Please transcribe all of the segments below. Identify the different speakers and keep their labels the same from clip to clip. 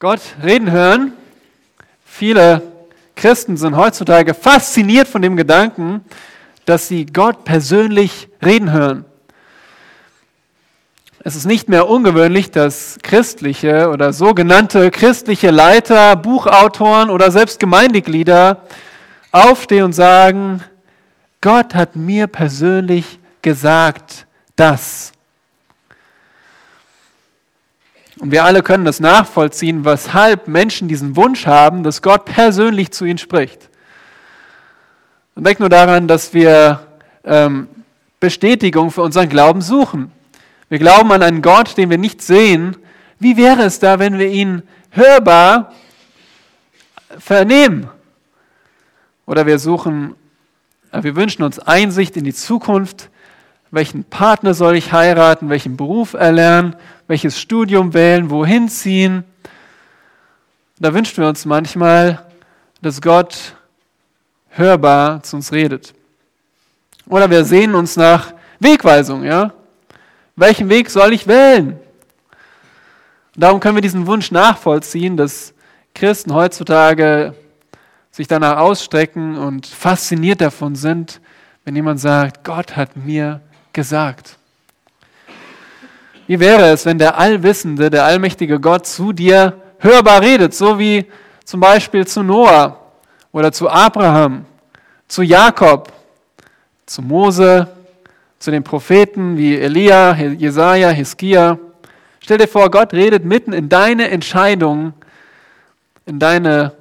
Speaker 1: Gott reden hören. Viele Christen sind heutzutage fasziniert von dem Gedanken, dass sie Gott persönlich reden hören. Es ist nicht mehr ungewöhnlich, dass christliche oder sogenannte christliche Leiter, Buchautoren oder selbst Gemeindeglieder aufstehen und sagen, Gott hat mir persönlich gesagt das. Und wir alle können das nachvollziehen, weshalb Menschen diesen Wunsch haben, dass Gott persönlich zu ihnen spricht. Und denkt nur daran, dass wir ähm, Bestätigung für unseren Glauben suchen. Wir glauben an einen Gott, den wir nicht sehen. Wie wäre es da, wenn wir ihn hörbar vernehmen? Oder wir suchen, äh, wir wünschen uns Einsicht in die Zukunft. Welchen Partner soll ich heiraten? Welchen Beruf erlernen? Welches Studium wählen, wohin ziehen. Da wünschen wir uns manchmal, dass Gott hörbar zu uns redet. Oder wir sehen uns nach Wegweisung, ja? Welchen Weg soll ich wählen? darum können wir diesen Wunsch nachvollziehen, dass Christen heutzutage sich danach ausstrecken und fasziniert davon sind, wenn jemand sagt, Gott hat mir gesagt. Wie wäre es, wenn der allwissende, der allmächtige Gott zu dir hörbar redet, so wie zum Beispiel zu Noah oder zu Abraham, zu Jakob, zu Mose, zu den Propheten wie Elia, Jesaja, Hiskia. Stell dir vor, Gott redet mitten in deine Entscheidungen, in deine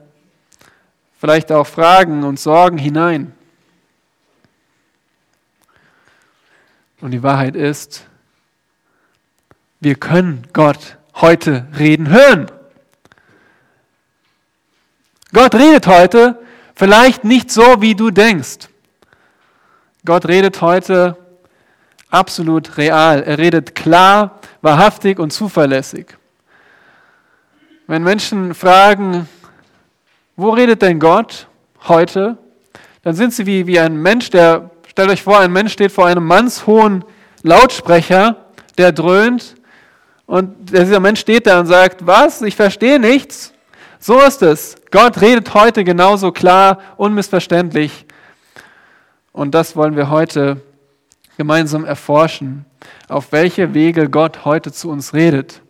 Speaker 1: vielleicht auch Fragen und Sorgen hinein. Und die Wahrheit ist, wir können Gott heute reden hören. Gott redet heute vielleicht nicht so, wie du denkst. Gott redet heute absolut real. Er redet klar, wahrhaftig und zuverlässig. Wenn Menschen fragen, wo redet denn Gott heute, dann sind sie wie, wie ein Mensch, der, stellt euch vor, ein Mensch steht vor einem mannshohen Lautsprecher, der dröhnt und dieser Mensch steht da und sagt, was? Ich verstehe nichts. So ist es. Gott redet heute genauso klar, unmissverständlich. Und das wollen wir heute gemeinsam erforschen, auf welche Wege Gott heute zu uns redet.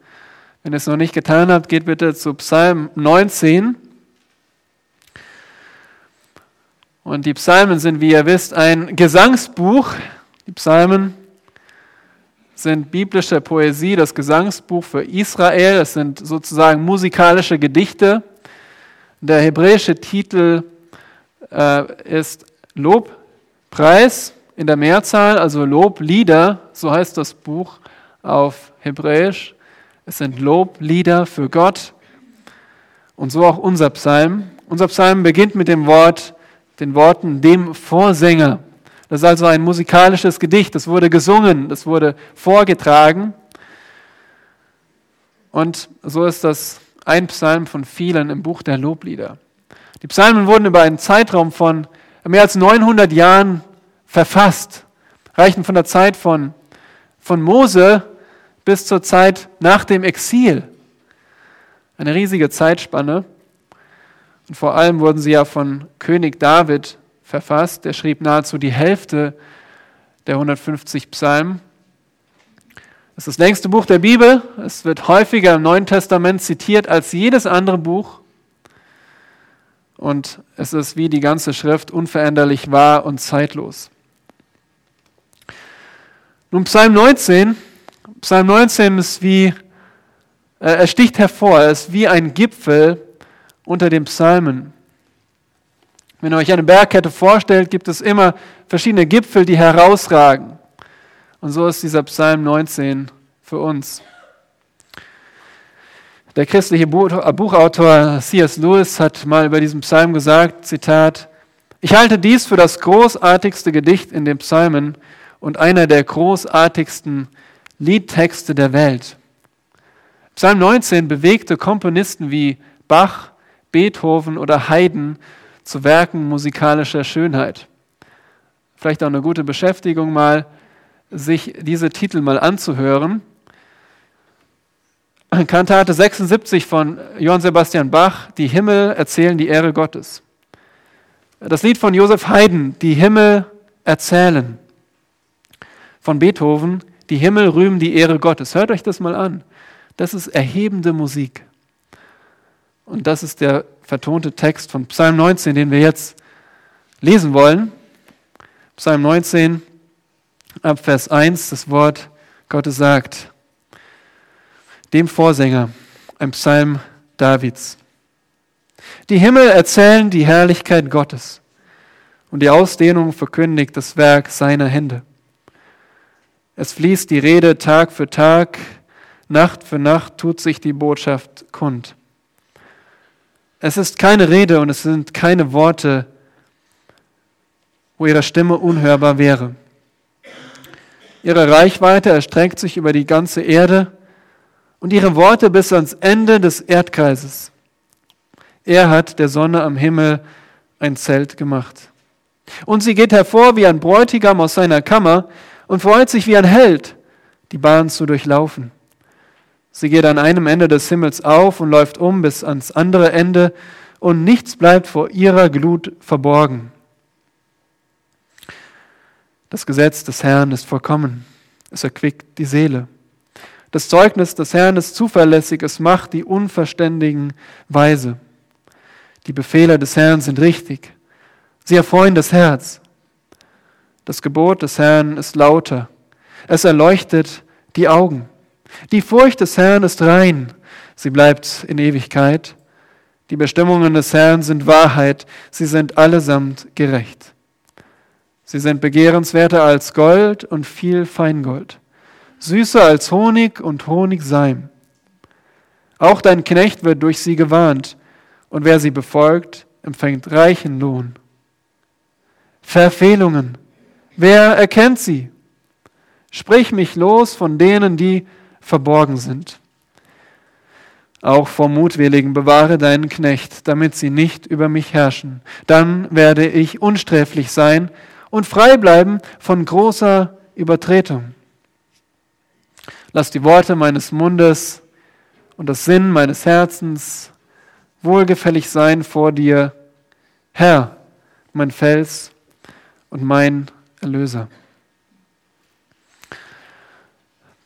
Speaker 1: Wenn ihr es noch nicht getan habt, geht bitte zu Psalm 19. Und die Psalmen sind, wie ihr wisst, ein Gesangsbuch. Die Psalmen sind biblische Poesie, das Gesangsbuch für Israel. Es sind sozusagen musikalische Gedichte. Der hebräische Titel äh, ist Lobpreis in der Mehrzahl, also Loblieder, so heißt das Buch auf Hebräisch. Es sind Loblieder für Gott. Und so auch unser Psalm. Unser Psalm beginnt mit dem Wort, den Worten dem Vorsänger. Das ist also ein musikalisches Gedicht, das wurde gesungen, das wurde vorgetragen. Und so ist das ein Psalm von vielen im Buch der Loblieder. Die Psalmen wurden über einen Zeitraum von mehr als 900 Jahren verfasst, reichen von der Zeit von, von Mose bis zur Zeit nach dem Exil. Eine riesige Zeitspanne. Und vor allem wurden sie ja von König David verfasst. Er schrieb nahezu die Hälfte der 150 Psalmen. Es ist das längste Buch der Bibel. Es wird häufiger im Neuen Testament zitiert als jedes andere Buch. Und es ist wie die ganze Schrift unveränderlich wahr und zeitlos. Nun Psalm 19. Psalm 19 ist wie, äh, er sticht hervor, er ist wie ein Gipfel unter den Psalmen. Wenn ihr euch eine Bergkette vorstellt, gibt es immer verschiedene Gipfel, die herausragen. Und so ist dieser Psalm 19 für uns. Der christliche Buchautor C.S. Lewis hat mal über diesen Psalm gesagt, Zitat, ich halte dies für das großartigste Gedicht in den Psalmen und einer der großartigsten Liedtexte der Welt. Psalm 19 bewegte Komponisten wie Bach, Beethoven oder Haydn zu Werken musikalischer Schönheit. Vielleicht auch eine gute Beschäftigung mal, sich diese Titel mal anzuhören. Kantate 76 von Johann Sebastian Bach, die Himmel erzählen die Ehre Gottes. Das Lied von Josef Haydn, die Himmel erzählen. Von Beethoven, die Himmel rühmen die Ehre Gottes. Hört euch das mal an. Das ist erhebende Musik. Und das ist der vertonte Text von Psalm 19, den wir jetzt lesen wollen. Psalm 19, ab Vers 1, das Wort Gottes sagt, dem Vorsänger, ein Psalm Davids. Die Himmel erzählen die Herrlichkeit Gottes und die Ausdehnung verkündigt das Werk seiner Hände. Es fließt die Rede Tag für Tag, Nacht für Nacht tut sich die Botschaft kund. Es ist keine Rede und es sind keine Worte, wo ihre Stimme unhörbar wäre. Ihre Reichweite erstreckt sich über die ganze Erde und ihre Worte bis ans Ende des Erdkreises. Er hat der Sonne am Himmel ein Zelt gemacht. Und sie geht hervor wie ein Bräutigam aus seiner Kammer und freut sich wie ein Held, die Bahn zu durchlaufen. Sie geht an einem Ende des Himmels auf und läuft um bis ans andere Ende, und nichts bleibt vor ihrer Glut verborgen. Das Gesetz des Herrn ist vollkommen, es erquickt die Seele. Das Zeugnis des Herrn ist zuverlässig, es macht die Unverständigen weise. Die Befehle des Herrn sind richtig, sie erfreuen das Herz. Das Gebot des Herrn ist lauter, es erleuchtet die Augen. Die Furcht des Herrn ist rein, sie bleibt in Ewigkeit. Die Bestimmungen des Herrn sind Wahrheit, sie sind allesamt gerecht. Sie sind begehrenswerter als Gold und viel Feingold süßer als Honig und Honigseim. Auch dein Knecht wird durch sie gewarnt, und wer sie befolgt, empfängt reichen Lohn. Verfehlungen, wer erkennt sie? Sprich mich los von denen, die verborgen sind. Auch vor Mutwilligen bewahre deinen Knecht, damit sie nicht über mich herrschen. Dann werde ich unsträflich sein und frei bleiben von großer Übertretung. Lass die Worte meines Mundes und das Sinn meines Herzens wohlgefällig sein vor dir, Herr, mein Fels und mein Erlöser.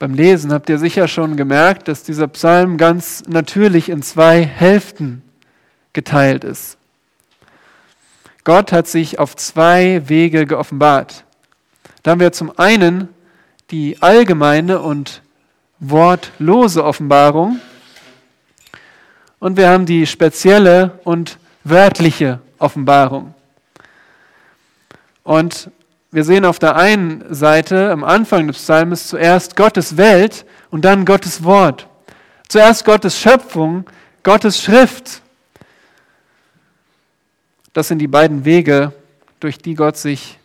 Speaker 1: Beim Lesen habt ihr sicher schon gemerkt, dass dieser Psalm ganz natürlich in zwei Hälften geteilt ist. Gott hat sich auf zwei Wege geoffenbart. Da haben wir zum einen die allgemeine und wortlose Offenbarung und wir haben die spezielle und wörtliche Offenbarung. Und wir sehen auf der einen Seite am Anfang des Psalms zuerst Gottes Welt und dann Gottes Wort. Zuerst Gottes Schöpfung, Gottes Schrift. Das sind die beiden Wege, durch die Gott sich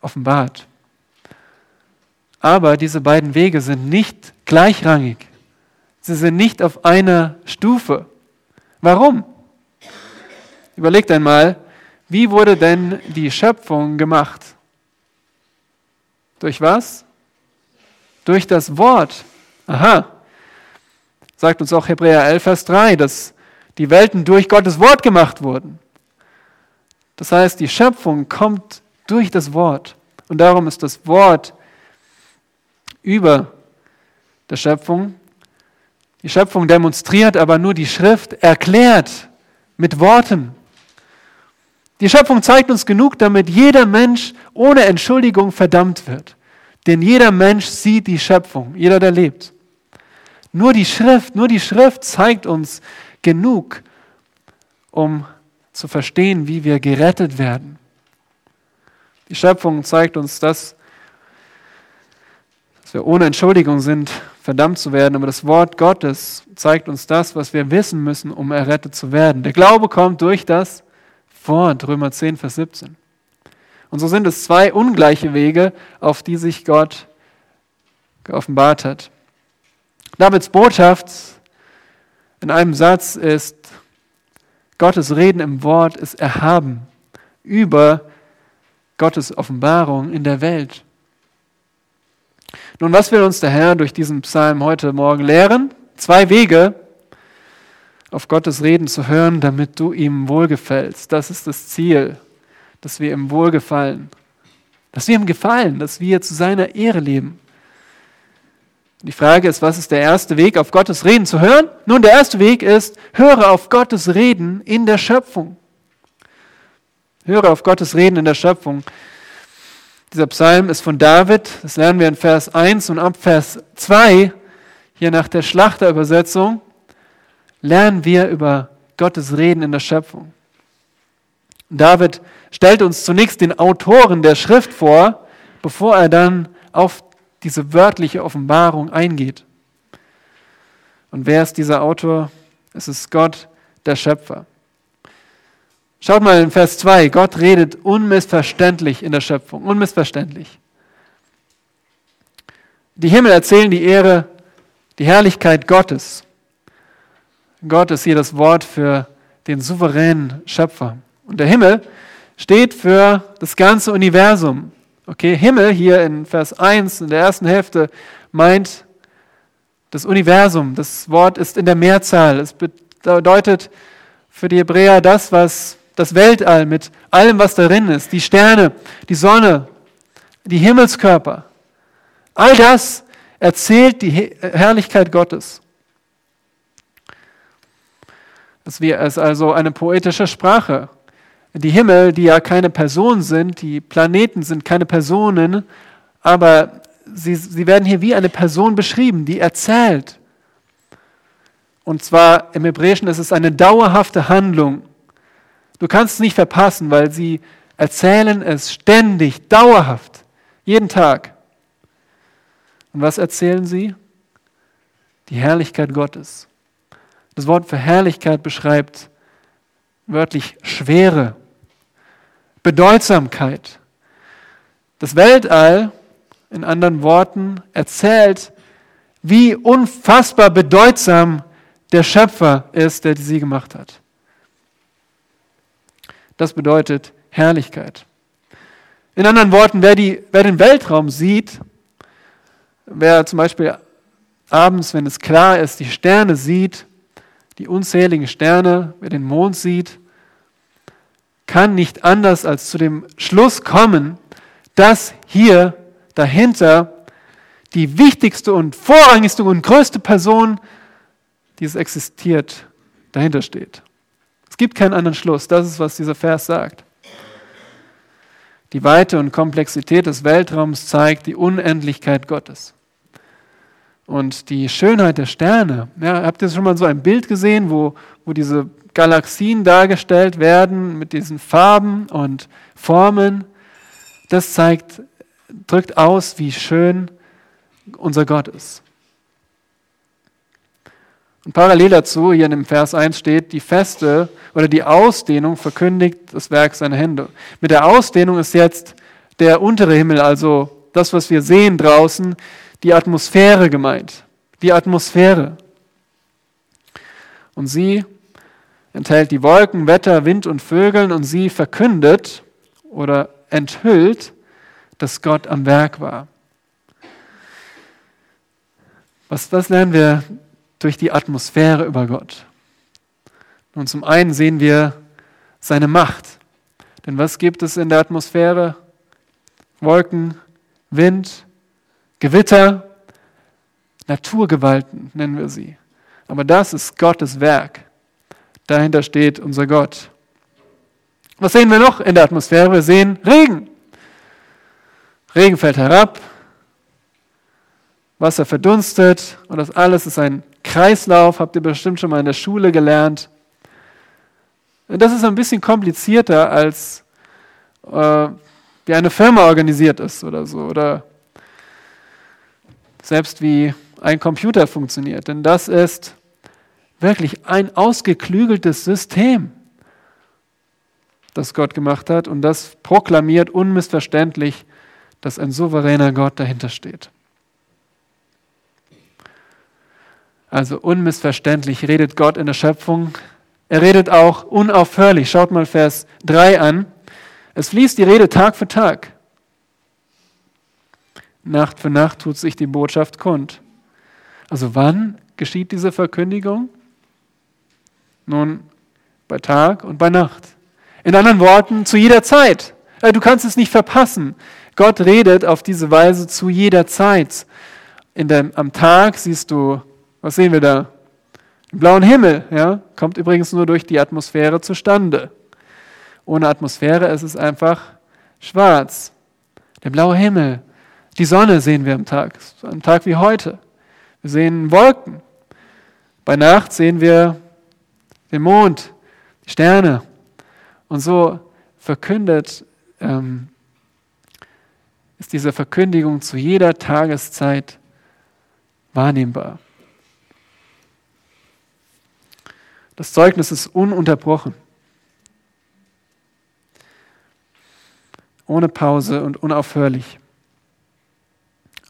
Speaker 1: offenbart. Aber diese beiden Wege sind nicht gleichrangig. Sie sind nicht auf einer Stufe. Warum? Überlegt einmal, wie wurde denn die Schöpfung gemacht? Durch was? Durch das Wort. Aha. Sagt uns auch Hebräer 11, Vers 3, dass die Welten durch Gottes Wort gemacht wurden. Das heißt, die Schöpfung kommt durch das Wort. Und darum ist das Wort über der Schöpfung. Die Schöpfung demonstriert aber nur die Schrift, erklärt mit Worten. Die Schöpfung zeigt uns genug, damit jeder Mensch ohne Entschuldigung verdammt wird. Denn jeder Mensch sieht die Schöpfung, jeder, der lebt. Nur die Schrift, nur die Schrift zeigt uns genug, um zu verstehen, wie wir gerettet werden. Die Schöpfung zeigt uns das, dass wir ohne Entschuldigung sind, verdammt zu werden. Aber das Wort Gottes zeigt uns das, was wir wissen müssen, um errettet zu werden. Der Glaube kommt durch das Wort, Römer 10, Vers 17. Und so sind es zwei ungleiche Wege, auf die sich Gott geoffenbart hat. Davids Botschaft in einem Satz ist, Gottes Reden im Wort ist erhaben über Gottes Offenbarung in der Welt. Nun, was will uns der Herr durch diesen Psalm heute Morgen lehren? zwei Wege, auf Gottes Reden zu hören, damit du ihm wohlgefällst. Das ist das Ziel, dass wir ihm wohlgefallen. Dass wir ihm gefallen, dass wir zu seiner Ehre leben. Die Frage ist, was ist der erste Weg, auf Gottes Reden zu hören? Nun, der erste Weg ist, höre auf Gottes Reden in der Schöpfung. Höre auf Gottes Reden in der Schöpfung. Dieser Psalm ist von David, das lernen wir in Vers 1 und ab Vers 2, hier nach der Schlachterübersetzung, lernen wir über Gottes Reden in der Schöpfung. David stellt uns zunächst den Autoren der Schrift vor, bevor er dann auf diese wörtliche Offenbarung eingeht. Und wer ist dieser Autor? Es ist Gott, der Schöpfer. Schaut mal in Vers 2, Gott redet unmissverständlich in der Schöpfung, unmissverständlich. Die Himmel erzählen die Ehre, die Herrlichkeit Gottes. Gott ist hier das Wort für den souveränen Schöpfer. Und der Himmel steht für das ganze Universum. Okay, Himmel hier in Vers 1 in der ersten Hälfte meint das Universum. Das Wort ist in der Mehrzahl. Es bedeutet für die Hebräer das, was das Weltall mit allem, was darin ist, die Sterne, die Sonne, die Himmelskörper. All das erzählt die Herrlichkeit Gottes. Es ist also eine poetische Sprache. Die Himmel, die ja keine Personen sind, die Planeten sind keine Personen, aber sie, sie werden hier wie eine Person beschrieben, die erzählt. Und zwar im Hebräischen ist es eine dauerhafte Handlung. Du kannst es nicht verpassen, weil sie erzählen es ständig, dauerhaft, jeden Tag. Und was erzählen sie? Die Herrlichkeit Gottes. Das Wort für Herrlichkeit beschreibt wörtlich Schwere, Bedeutsamkeit. Das Weltall, in anderen Worten, erzählt, wie unfassbar bedeutsam der Schöpfer ist, der sie gemacht hat. Das bedeutet Herrlichkeit. In anderen Worten, wer, die, wer den Weltraum sieht, wer zum Beispiel abends, wenn es klar ist, die Sterne sieht, die unzähligen Sterne, wer den Mond sieht, kann nicht anders als zu dem Schluss kommen, dass hier dahinter die wichtigste und vorrangigste und größte Person, die es existiert, dahinter steht. Es gibt keinen anderen Schluss. Das ist, was dieser Vers sagt. Die Weite und Komplexität des Weltraums zeigt die Unendlichkeit Gottes. Und die Schönheit der Sterne. Ja, habt ihr schon mal so ein Bild gesehen, wo, wo diese Galaxien dargestellt werden mit diesen Farben und Formen? Das zeigt, drückt aus, wie schön unser Gott ist. Und parallel dazu, hier in dem Vers 1 steht, die Feste oder die Ausdehnung verkündigt das Werk seiner Hände. Mit der Ausdehnung ist jetzt der untere Himmel, also das, was wir sehen draußen, die Atmosphäre gemeint. Die Atmosphäre. Und sie enthält die Wolken, Wetter, Wind und Vögeln und sie verkündet oder enthüllt, dass Gott am Werk war. Was, was lernen wir durch die Atmosphäre über Gott. Und zum einen sehen wir seine Macht. Denn was gibt es in der Atmosphäre? Wolken, Wind, Gewitter, Naturgewalten nennen wir sie. Aber das ist Gottes Werk. Dahinter steht unser Gott. Was sehen wir noch in der Atmosphäre? Wir sehen Regen. Regen fällt herab, Wasser verdunstet und das alles ist ein Kreislauf, habt ihr bestimmt schon mal in der Schule gelernt. Das ist ein bisschen komplizierter, als äh, wie eine Firma organisiert ist oder so. Oder selbst wie ein Computer funktioniert. Denn das ist wirklich ein ausgeklügeltes System, das Gott gemacht hat. Und das proklamiert unmissverständlich, dass ein souveräner Gott dahinter steht. Also unmissverständlich redet Gott in der Schöpfung. Er redet auch unaufhörlich. Schaut mal Vers 3 an. Es fließt die Rede Tag für Tag. Nacht für Nacht tut sich die Botschaft kund. Also wann geschieht diese Verkündigung? Nun, bei Tag und bei Nacht. In anderen Worten, zu jeder Zeit. Äh, du kannst es nicht verpassen. Gott redet auf diese Weise zu jeder Zeit. Dem, am Tag siehst du, was sehen wir da? Den blauen Himmel, ja, kommt übrigens nur durch die Atmosphäre zustande. Ohne Atmosphäre ist es einfach schwarz. Der blaue Himmel, die Sonne sehen wir am Tag, am Tag wie heute. Wir sehen Wolken. Bei Nacht sehen wir den Mond, die Sterne. Und so verkündet ähm, ist diese Verkündigung zu jeder Tageszeit wahrnehmbar. Das Zeugnis ist ununterbrochen. Ohne Pause und unaufhörlich.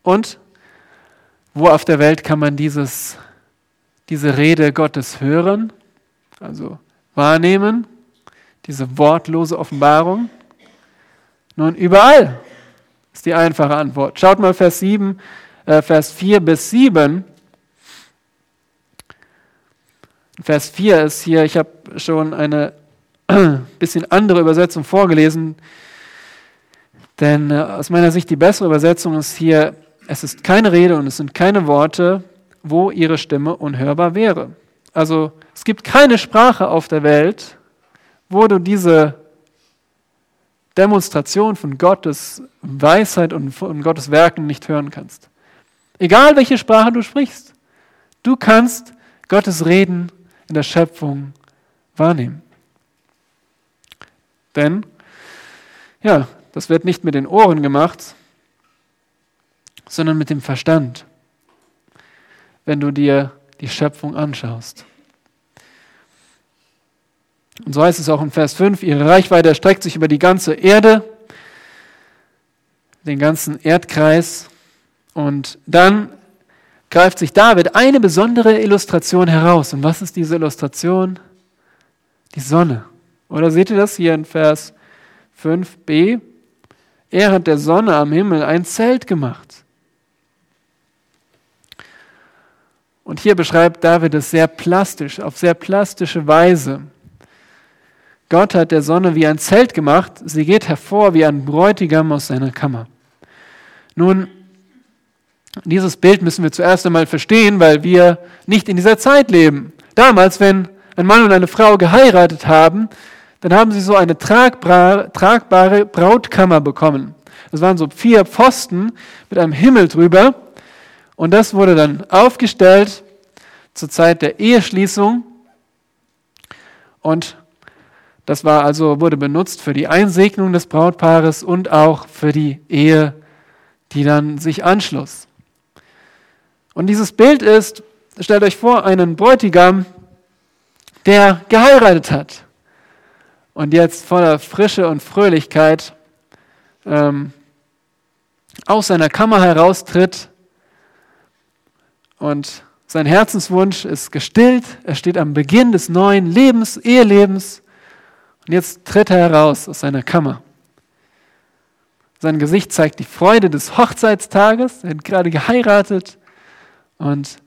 Speaker 1: Und wo auf der Welt kann man dieses, diese Rede Gottes hören, also wahrnehmen, diese wortlose Offenbarung? Nun, überall ist die einfache Antwort. Schaut mal Vers 7, äh, Vers 4 bis 7. Vers 4 ist hier, ich habe schon eine bisschen andere Übersetzung vorgelesen, denn äh, aus meiner Sicht die bessere Übersetzung ist hier, es ist keine Rede und es sind keine Worte, wo ihre Stimme unhörbar wäre. Also es gibt keine Sprache auf der Welt, wo du diese Demonstration von Gottes Weisheit und von Gottes Werken nicht hören kannst. Egal welche Sprache du sprichst, du kannst Gottes Reden in der Schöpfung wahrnehmen. Denn, ja, das wird nicht mit den Ohren gemacht, sondern mit dem Verstand, wenn du dir die Schöpfung anschaust. Und so heißt es auch in Vers 5, ihre Reichweite erstreckt sich über die ganze Erde, den ganzen Erdkreis. Und dann greift sich David eine besondere Illustration heraus. Und was ist diese Illustration? Die Sonne. Oder seht ihr das hier in Vers 5b? Er hat der Sonne am Himmel ein Zelt gemacht. Und hier beschreibt David es sehr plastisch, auf sehr plastische Weise. Gott hat der Sonne wie ein Zelt gemacht, sie geht hervor wie ein Bräutigam aus seiner Kammer. Nun, dieses Bild müssen wir zuerst einmal verstehen, weil wir nicht in dieser Zeit leben. Damals, wenn ein Mann und eine Frau geheiratet haben, dann haben sie so eine tragbare, Brautkammer bekommen. Das waren so vier Pfosten mit einem Himmel drüber. Und das wurde dann aufgestellt zur Zeit der Eheschließung. Und das war also, wurde benutzt für die Einsegnung des Brautpaares und auch für die Ehe, die dann sich anschloss. Und dieses Bild ist, stellt euch vor, einen Bräutigam, der geheiratet hat und jetzt voller Frische und Fröhlichkeit ähm, aus seiner Kammer heraustritt und sein Herzenswunsch ist gestillt. Er steht am Beginn des neuen Lebens, Ehelebens und jetzt tritt er heraus aus seiner Kammer. Sein Gesicht zeigt die Freude des Hochzeitstages. Er hat gerade geheiratet. Und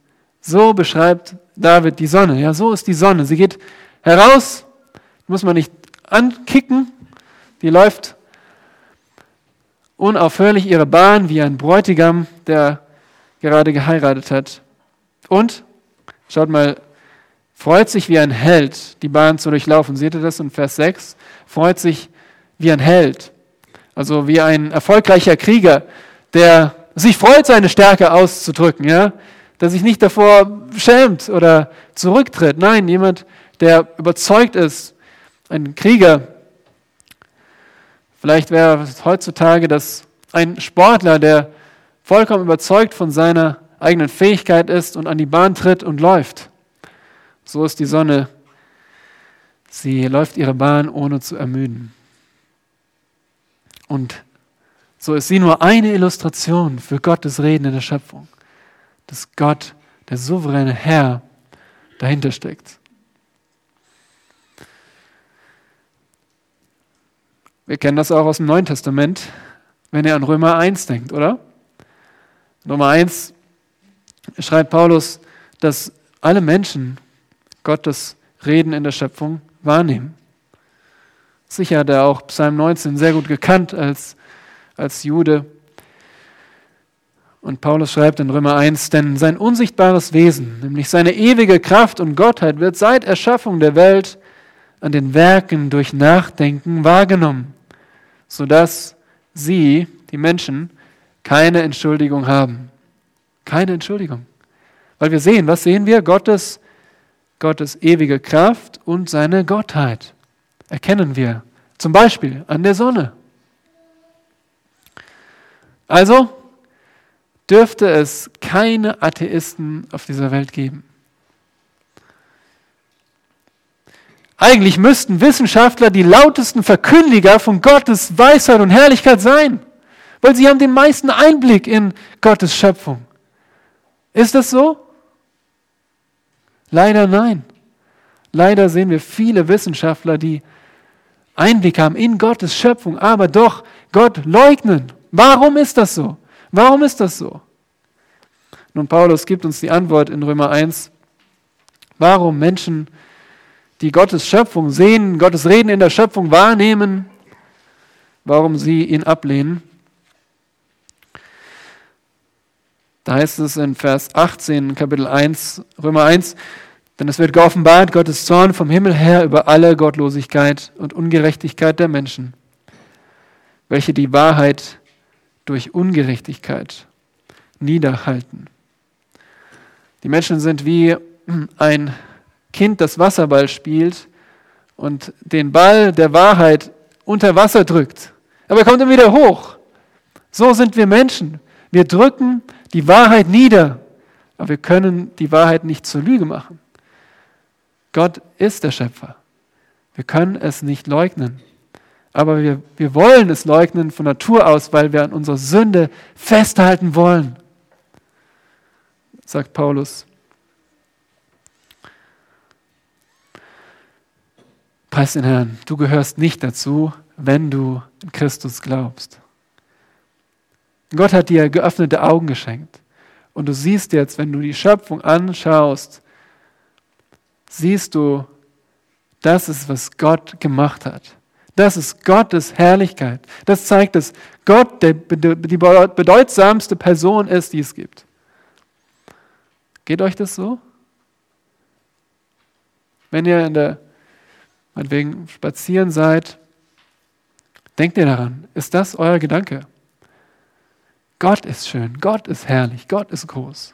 Speaker 1: so beschreibt David die Sonne. Ja, so ist die Sonne. Sie geht heraus, muss man nicht ankicken. Die läuft unaufhörlich ihre Bahn wie ein Bräutigam, der gerade geheiratet hat. Und, schaut mal freut sich wie ein Held, die Bahn zu durchlaufen. Seht ihr das in Vers 6? Freut sich wie ein Held. Also wie ein erfolgreicher Krieger, der sich freut, seine Stärke auszudrücken, ja? Der sich nicht davor schämt oder zurücktritt. Nein, jemand, der überzeugt ist, ein Krieger. Vielleicht wäre es heutzutage das ein Sportler, der vollkommen überzeugt von seiner eigenen Fähigkeit ist und an die Bahn tritt und läuft. So ist die Sonne. Sie läuft ihre Bahn, ohne zu ermüden. Und so ist sie nur eine Illustration für Gottes Reden in der Schöpfung, dass Gott, der souveräne Herr, dahinter steckt. Wir kennen das auch aus dem Neuen Testament, wenn ihr an Römer 1 denkt, oder? Römer 1 schreibt Paulus, dass alle Menschen Gottes Reden in der Schöpfung wahrnehmen. Sicher hat er auch Psalm 19 sehr gut gekannt als, als Jude. Und Paulus schreibt in Römer 1, denn sein unsichtbares Wesen, nämlich seine ewige Kraft und Gottheit, wird seit Erschaffung der Welt an den Werken durch Nachdenken wahrgenommen, sodass sie, die Menschen, keine Entschuldigung haben. Keine Entschuldigung. Weil wir sehen, was sehen wir? Gottes, Gottes ewige Kraft und seine Gottheit erkennen wir. Zum Beispiel an der Sonne. Also, dürfte es keine Atheisten auf dieser Welt geben. Eigentlich müssten Wissenschaftler die lautesten Verkündiger von Gottes Weisheit und Herrlichkeit sein, weil sie haben den meisten Einblick in Gottes Schöpfung. Ist das so? Leider nein. Leider sehen wir viele Wissenschaftler, die Einblick haben in Gottes Schöpfung, aber doch Gott leugnen. Warum ist das so? Warum ist das so? Nun, Paulus gibt uns die Antwort in Römer 1, warum Menschen, die Gottes Schöpfung sehen, Gottes Reden in der Schöpfung wahrnehmen, warum sie ihn ablehnen. Da heißt es in Vers 18, Kapitel 1, Römer 1, denn es wird geoffenbart, Gottes Zorn vom Himmel her über alle Gottlosigkeit und Ungerechtigkeit der Menschen, welche die Wahrheit durch Ungerechtigkeit niederhalten. Die Menschen sind wie ein Kind, das Wasserball spielt und den Ball der Wahrheit unter Wasser drückt. Aber er kommt immer wieder hoch. So sind wir Menschen. Wir drücken die Wahrheit nieder, aber wir können die Wahrheit nicht zur Lüge machen. Gott ist der Schöpfer. Wir können es nicht leugnen aber wir, wir wollen es leugnen von Natur aus, weil wir an unserer Sünde festhalten wollen, sagt Paulus. Preis den Herrn, du gehörst nicht dazu, wenn du in Christus glaubst. Gott hat dir geöffnete Augen geschenkt. Und du siehst jetzt, wenn du die Schöpfung anschaust, siehst du, das ist, was Gott gemacht hat. Das ist Gottes Herrlichkeit. Das zeigt, dass Gott die bedeutsamste Person ist, die es gibt. Geht euch das so? Wenn ihr in der, meinetwegen, spazieren seid, denkt ihr daran, ist das euer Gedanke? Gott ist schön, Gott ist herrlich, Gott ist groß.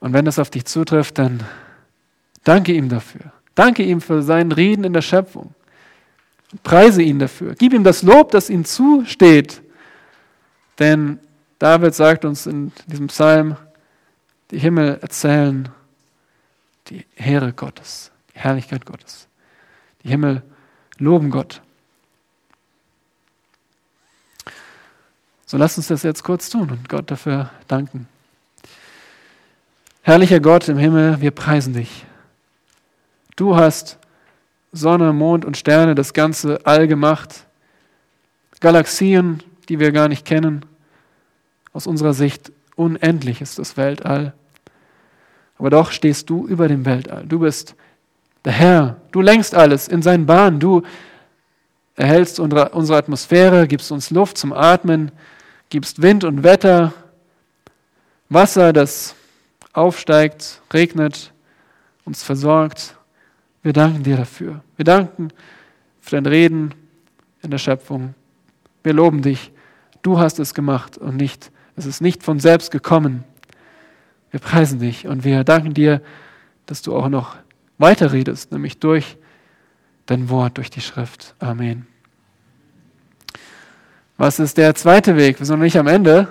Speaker 1: Und wenn das auf dich zutrifft, dann Danke ihm dafür. Danke ihm für seinen Reden in der Schöpfung. Preise ihn dafür. Gib ihm das Lob, das ihm zusteht. Denn David sagt uns in diesem Psalm, die Himmel erzählen die Heere Gottes, die Herrlichkeit Gottes. Die Himmel loben Gott. So lasst uns das jetzt kurz tun und Gott dafür danken. Herrlicher Gott im Himmel, wir preisen dich. Du hast Sonne, Mond und Sterne, das ganze All gemacht. Galaxien, die wir gar nicht kennen. Aus unserer Sicht unendlich ist das Weltall. Aber doch stehst du über dem Weltall. Du bist der Herr. Du lenkst alles in seinen Bahn. Du erhältst unsere Atmosphäre, gibst uns Luft zum Atmen, gibst Wind und Wetter, Wasser, das aufsteigt, regnet, uns versorgt. Wir danken dir dafür. Wir danken für dein Reden in der Schöpfung. Wir loben dich. Du hast es gemacht und nicht, es ist nicht von selbst gekommen. Wir preisen dich und wir danken dir, dass du auch noch weiterredest, nämlich durch dein Wort, durch die Schrift. Amen. Was ist der zweite Weg? Wir sind noch nicht am Ende.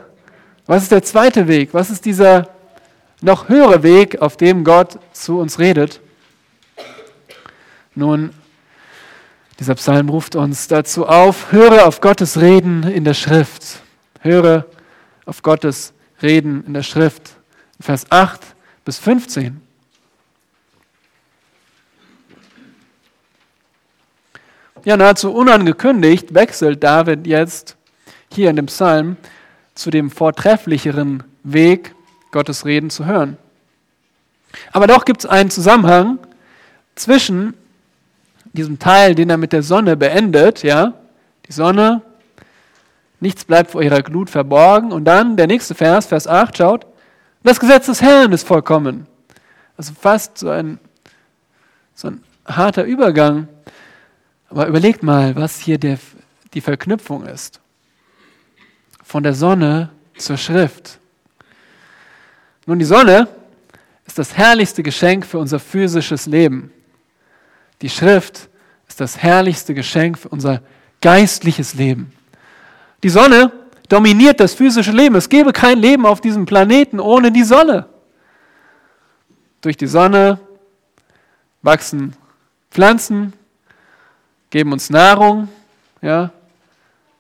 Speaker 1: Was ist der zweite Weg? Was ist dieser noch höhere Weg, auf dem Gott zu uns redet? Nun, dieser Psalm ruft uns dazu auf, höre auf Gottes Reden in der Schrift. Höre auf Gottes Reden in der Schrift. Vers 8 bis 15. Ja, nahezu unangekündigt wechselt David jetzt hier in dem Psalm zu dem vortrefflicheren Weg, Gottes Reden zu hören. Aber doch gibt es einen Zusammenhang zwischen diesem Teil, den er mit der Sonne beendet, ja, die Sonne, nichts bleibt vor ihrer Glut verborgen, und dann der nächste Vers, Vers 8, schaut, das Gesetz des Herrn ist vollkommen. Also fast so ein, so ein harter Übergang. Aber überlegt mal, was hier der, die Verknüpfung ist. Von der Sonne zur Schrift. Nun, die Sonne ist das herrlichste Geschenk für unser physisches Leben. Die Schrift ist das herrlichste Geschenk für unser geistliches Leben. Die Sonne dominiert das physische Leben. Es gäbe kein Leben auf diesem Planeten ohne die Sonne. Durch die Sonne wachsen Pflanzen, geben uns Nahrung. Ja.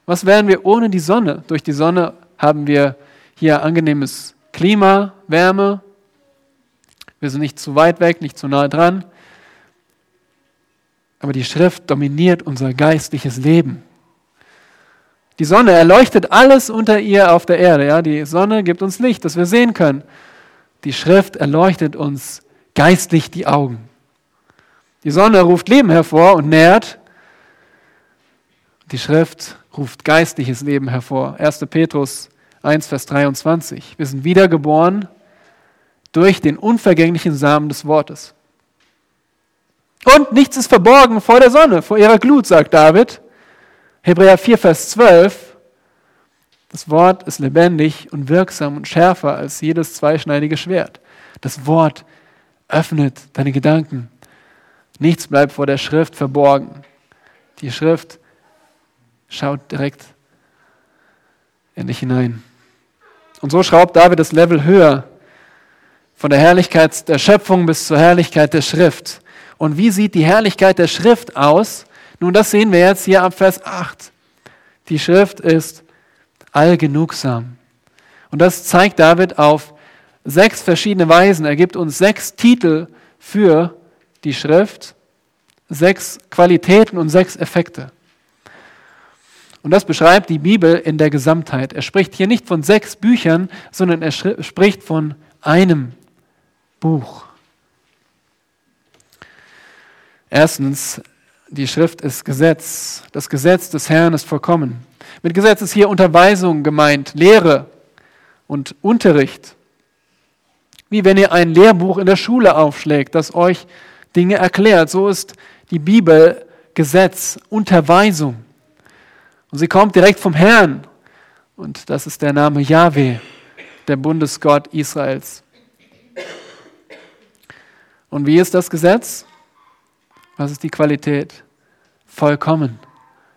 Speaker 1: Was wären wir ohne die Sonne? Durch die Sonne haben wir hier angenehmes Klima, Wärme, wir sind nicht zu weit weg, nicht zu nahe dran. Aber die Schrift dominiert unser geistliches Leben. Die Sonne erleuchtet alles unter ihr auf der Erde. Ja? Die Sonne gibt uns Licht, das wir sehen können. Die Schrift erleuchtet uns geistlich die Augen. Die Sonne ruft Leben hervor und nährt. Die Schrift ruft geistliches Leben hervor. 1. Petrus 1, Vers 23. Wir sind wiedergeboren durch den unvergänglichen Samen des Wortes. Und nichts ist verborgen vor der Sonne, vor ihrer Glut, sagt David. Hebräer 4, Vers 12. Das Wort ist lebendig und wirksam und schärfer als jedes zweischneidige Schwert. Das Wort öffnet deine Gedanken. Nichts bleibt vor der Schrift verborgen. Die Schrift schaut direkt in dich hinein. Und so schraubt David das Level höher von der Herrlichkeit der Schöpfung bis zur Herrlichkeit der Schrift. Und wie sieht die Herrlichkeit der Schrift aus? Nun, das sehen wir jetzt hier ab Vers 8. Die Schrift ist allgenugsam. Und das zeigt David auf sechs verschiedene Weisen. Er gibt uns sechs Titel für die Schrift, sechs Qualitäten und sechs Effekte. Und das beschreibt die Bibel in der Gesamtheit. Er spricht hier nicht von sechs Büchern, sondern er spricht von einem Buch. Erstens, die Schrift ist Gesetz. Das Gesetz des Herrn ist vollkommen. Mit Gesetz ist hier Unterweisung gemeint, Lehre und Unterricht. Wie wenn ihr ein Lehrbuch in der Schule aufschlägt, das euch Dinge erklärt. So ist die Bibel Gesetz, Unterweisung. Und sie kommt direkt vom Herrn. Und das ist der Name Yahweh, der Bundesgott Israels. Und wie ist das Gesetz? Was ist die Qualität? Vollkommen.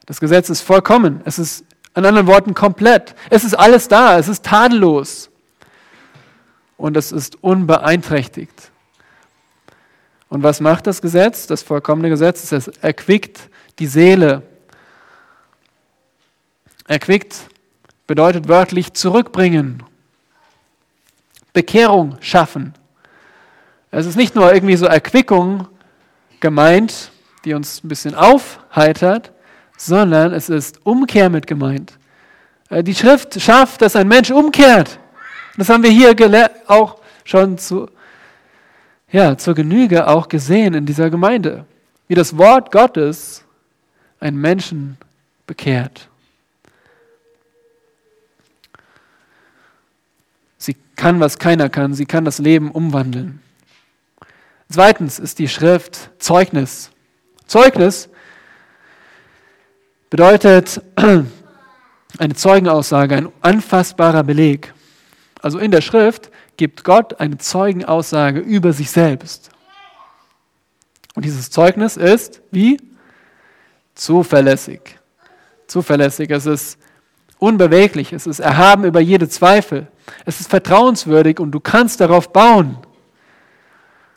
Speaker 1: Das Gesetz ist vollkommen. Es ist in anderen Worten komplett. Es ist alles da. Es ist tadellos. Und es ist unbeeinträchtigt. Und was macht das Gesetz? Das vollkommene Gesetz es erquickt die Seele. Erquickt bedeutet wörtlich zurückbringen, Bekehrung schaffen. Es ist nicht nur irgendwie so Erquickung gemeint, die uns ein bisschen aufheitert, sondern es ist Umkehr mit gemeint. Äh, die Schrift schafft, dass ein Mensch umkehrt. Das haben wir hier auch schon zu, ja, zur Genüge auch gesehen in dieser Gemeinde, wie das Wort Gottes einen Menschen bekehrt. Sie kann, was keiner kann. Sie kann das Leben umwandeln. Zweitens ist die Schrift Zeugnis. Zeugnis bedeutet eine Zeugenaussage, ein anfassbarer Beleg. Also in der Schrift gibt Gott eine Zeugenaussage über sich selbst. Und dieses Zeugnis ist wie? Zuverlässig. Zuverlässig. Es ist unbeweglich. Es ist erhaben über jede Zweifel. Es ist vertrauenswürdig und du kannst darauf bauen.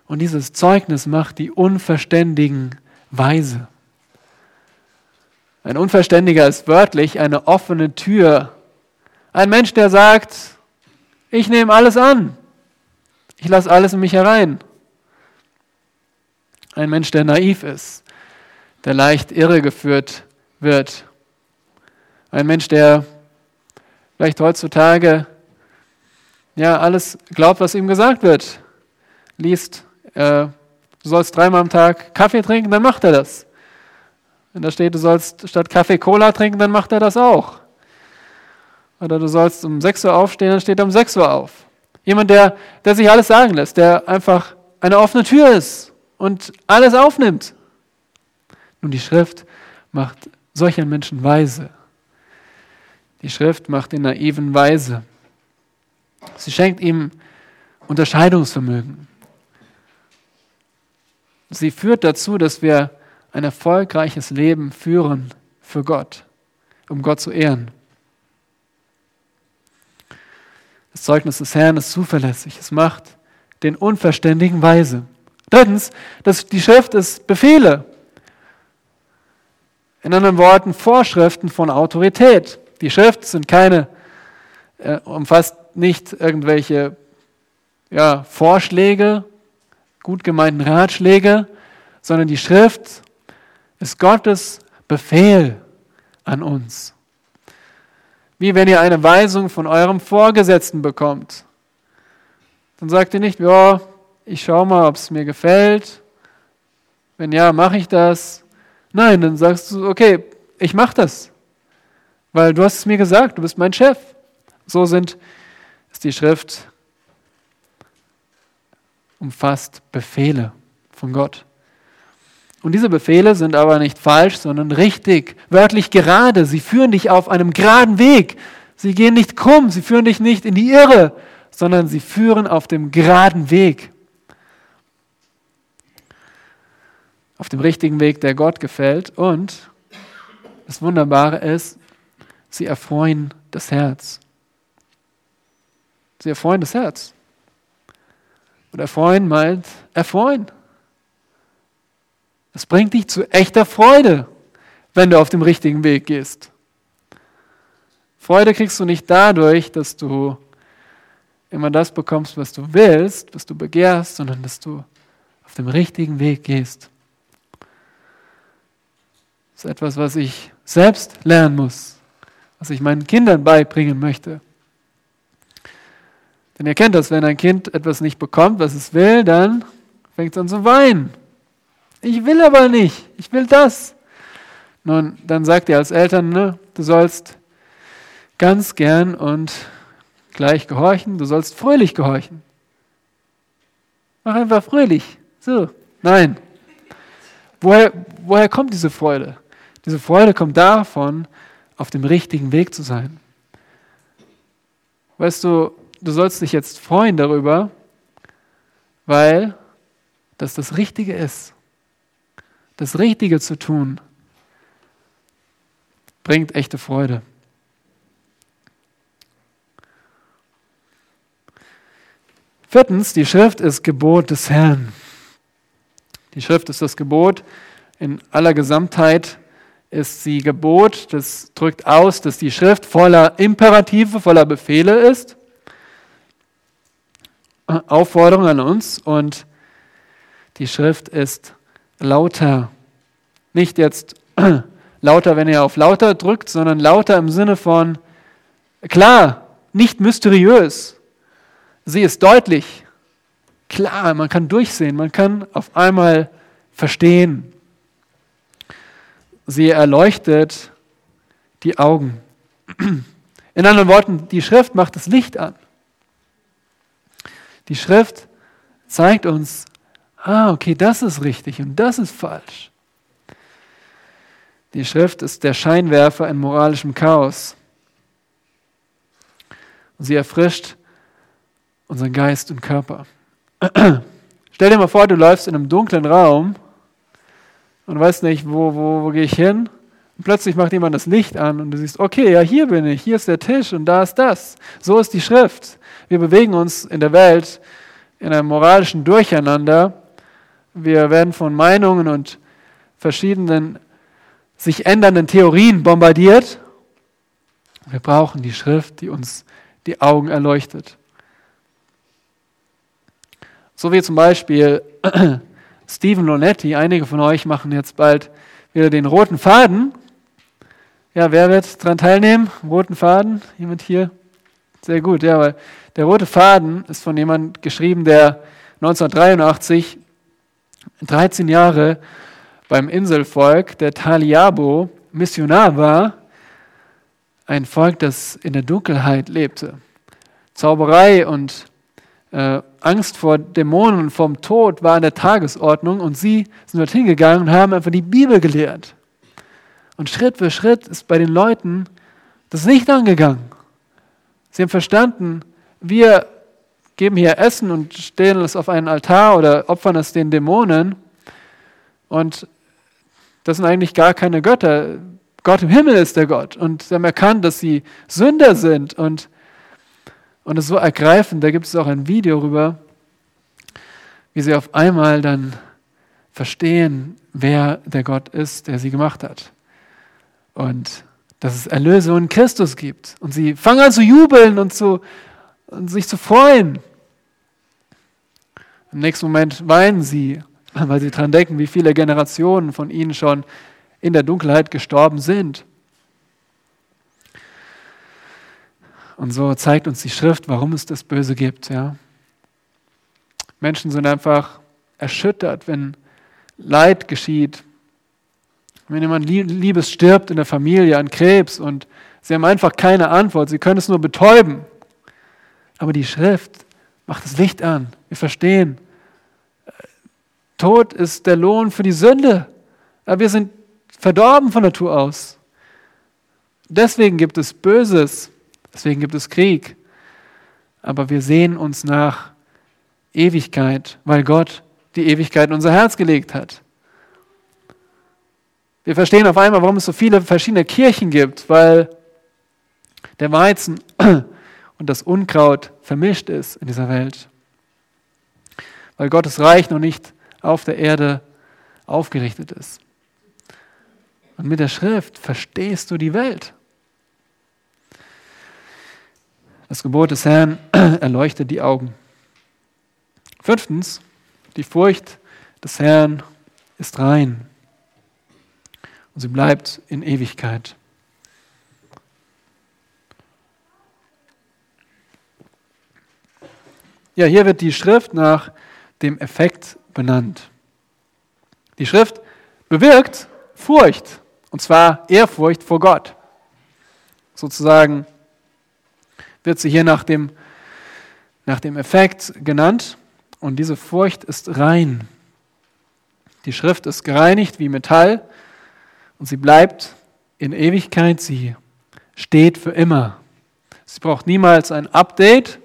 Speaker 1: Und dieses Zeugnis macht die Unverständigen weise. Ein Unverständiger ist wörtlich eine offene Tür. Ein Mensch, der sagt, ich nehme alles an. Ich lasse alles in mich herein. Ein Mensch, der naiv ist, der leicht irregeführt wird. Ein Mensch, der vielleicht heutzutage ja alles glaubt, was ihm gesagt wird. Liest, äh, du sollst dreimal am Tag Kaffee trinken, dann macht er das. Wenn da steht, du sollst statt Kaffee Cola trinken, dann macht er das auch. Oder du sollst um 6 Uhr aufstehen, dann steht er um 6 Uhr auf. Jemand, der, der sich alles sagen lässt, der einfach eine offene Tür ist und alles aufnimmt. Nun, die Schrift macht solchen Menschen weise. Die Schrift macht ihn naiven weise. Sie schenkt ihm Unterscheidungsvermögen. Sie führt dazu, dass wir ein erfolgreiches Leben führen für Gott, um Gott zu ehren. Das Zeugnis des Herrn ist zuverlässig. Es macht den Unverständigen weise. Drittens, das, die Schrift ist Befehle. In anderen Worten, Vorschriften von Autorität. Die Schrift sind keine, äh, umfasst nicht irgendwelche ja, Vorschläge, gut gemeinten Ratschläge, sondern die Schrift ist Gottes Befehl an uns. Wie wenn ihr eine Weisung von eurem Vorgesetzten bekommt. Dann sagt ihr nicht, ja, ich schaue mal, ob es mir gefällt. Wenn ja, mache ich das. Nein, dann sagst du, okay, ich mache das. Weil du hast es mir gesagt, du bist mein Chef. So sind, ist die Schrift umfasst Befehle von Gott. Und diese Befehle sind aber nicht falsch, sondern richtig, wörtlich gerade. Sie führen dich auf einem geraden Weg. Sie gehen nicht krumm, sie führen dich nicht in die Irre, sondern sie führen auf dem geraden Weg. Auf dem richtigen Weg, der Gott gefällt. Und das Wunderbare ist, sie erfreuen das Herz. Sie erfreuen das Herz. Und erfreuen meint erfreuen. Es bringt dich zu echter Freude, wenn du auf dem richtigen Weg gehst. Freude kriegst du nicht dadurch, dass du immer das bekommst, was du willst, was du begehrst, sondern dass du auf dem richtigen Weg gehst. Das ist etwas, was ich selbst lernen muss, was ich meinen Kindern beibringen möchte. Denn ihr kennt das, wenn ein Kind etwas nicht bekommt, was es will, dann fängt es an zu weinen. Ich will aber nicht, ich will das. Nun, dann sagt ihr als Eltern, ne, du sollst ganz gern und gleich gehorchen, du sollst fröhlich gehorchen. Mach einfach fröhlich. So, nein. Woher, woher kommt diese Freude? Diese Freude kommt davon, auf dem richtigen Weg zu sein. Weißt du, du sollst dich jetzt freuen darüber, weil das das Richtige ist das Richtige zu tun, bringt echte Freude. Viertens, die Schrift ist Gebot des Herrn. Die Schrift ist das Gebot. In aller Gesamtheit ist sie Gebot. Das drückt aus, dass die Schrift voller Imperative, voller Befehle ist. Aufforderung an uns. Und die Schrift ist lauter. Nicht jetzt lauter, wenn ihr auf lauter drückt, sondern lauter im Sinne von klar, nicht mysteriös. Sie ist deutlich. Klar, man kann durchsehen, man kann auf einmal verstehen. Sie erleuchtet die Augen. In anderen Worten, die Schrift macht das Licht an. Die Schrift zeigt uns ah, okay, das ist richtig und das ist falsch. Die Schrift ist der Scheinwerfer in moralischem Chaos. Und sie erfrischt unseren Geist und Körper. Stell dir mal vor, du läufst in einem dunklen Raum und weißt nicht, wo, wo, wo gehe ich hin? Und plötzlich macht jemand das Licht an und du siehst, okay, ja, hier bin ich, hier ist der Tisch und da ist das. So ist die Schrift. Wir bewegen uns in der Welt in einem moralischen Durcheinander wir werden von Meinungen und verschiedenen sich ändernden Theorien bombardiert. Wir brauchen die Schrift, die uns die Augen erleuchtet. So wie zum Beispiel Stephen Lonetti, einige von euch machen jetzt bald wieder den roten Faden. Ja, wer wird daran teilnehmen? Roten Faden? Jemand hier? Sehr gut, ja, weil der rote Faden ist von jemand geschrieben, der 1983 13 Jahre beim Inselvolk der Taliabo Missionar war, ein Volk, das in der Dunkelheit lebte. Zauberei und äh, Angst vor Dämonen und vom Tod war an der Tagesordnung und sie sind dorthin gegangen und haben einfach die Bibel gelehrt. Und Schritt für Schritt ist bei den Leuten das Licht angegangen. Sie haben verstanden, wir geben hier Essen und stellen es auf einen Altar oder opfern es den Dämonen. Und das sind eigentlich gar keine Götter. Gott im Himmel ist der Gott. Und sie haben erkannt, dass sie Sünder sind. Und, es ist so ergreifend, da gibt es auch ein Video rüber, wie sie auf einmal dann verstehen, wer der Gott ist, der sie gemacht hat. Und dass es Erlösung in Christus gibt. Und sie fangen an zu jubeln und, zu, und sich zu freuen. Im nächsten Moment weinen sie, weil sie daran denken, wie viele Generationen von ihnen schon in der Dunkelheit gestorben sind. Und so zeigt uns die Schrift, warum es das Böse gibt. Ja? Menschen sind einfach erschüttert, wenn Leid geschieht, wenn jemand Liebes stirbt in der Familie an Krebs und sie haben einfach keine Antwort, sie können es nur betäuben. Aber die Schrift macht das Licht an. Wir verstehen, Tod ist der Lohn für die Sünde. Aber wir sind verdorben von Natur aus. Deswegen gibt es Böses, deswegen gibt es Krieg. Aber wir sehen uns nach Ewigkeit, weil Gott die Ewigkeit in unser Herz gelegt hat. Wir verstehen auf einmal, warum es so viele verschiedene Kirchen gibt, weil der Weizen und das Unkraut vermischt ist in dieser Welt. Weil Gottes Reich noch nicht auf der Erde aufgerichtet ist. Und mit der Schrift verstehst du die Welt. Das Gebot des Herrn erleuchtet die Augen. Fünftens, die Furcht des Herrn ist rein und sie bleibt in Ewigkeit. Ja, hier wird die Schrift nach dem Effekt benannt. Die Schrift bewirkt Furcht, und zwar Ehrfurcht vor Gott. Sozusagen wird sie hier nach dem, nach dem Effekt genannt, und diese Furcht ist rein. Die Schrift ist gereinigt wie Metall und sie bleibt in Ewigkeit, sie steht für immer. Sie braucht niemals ein Update,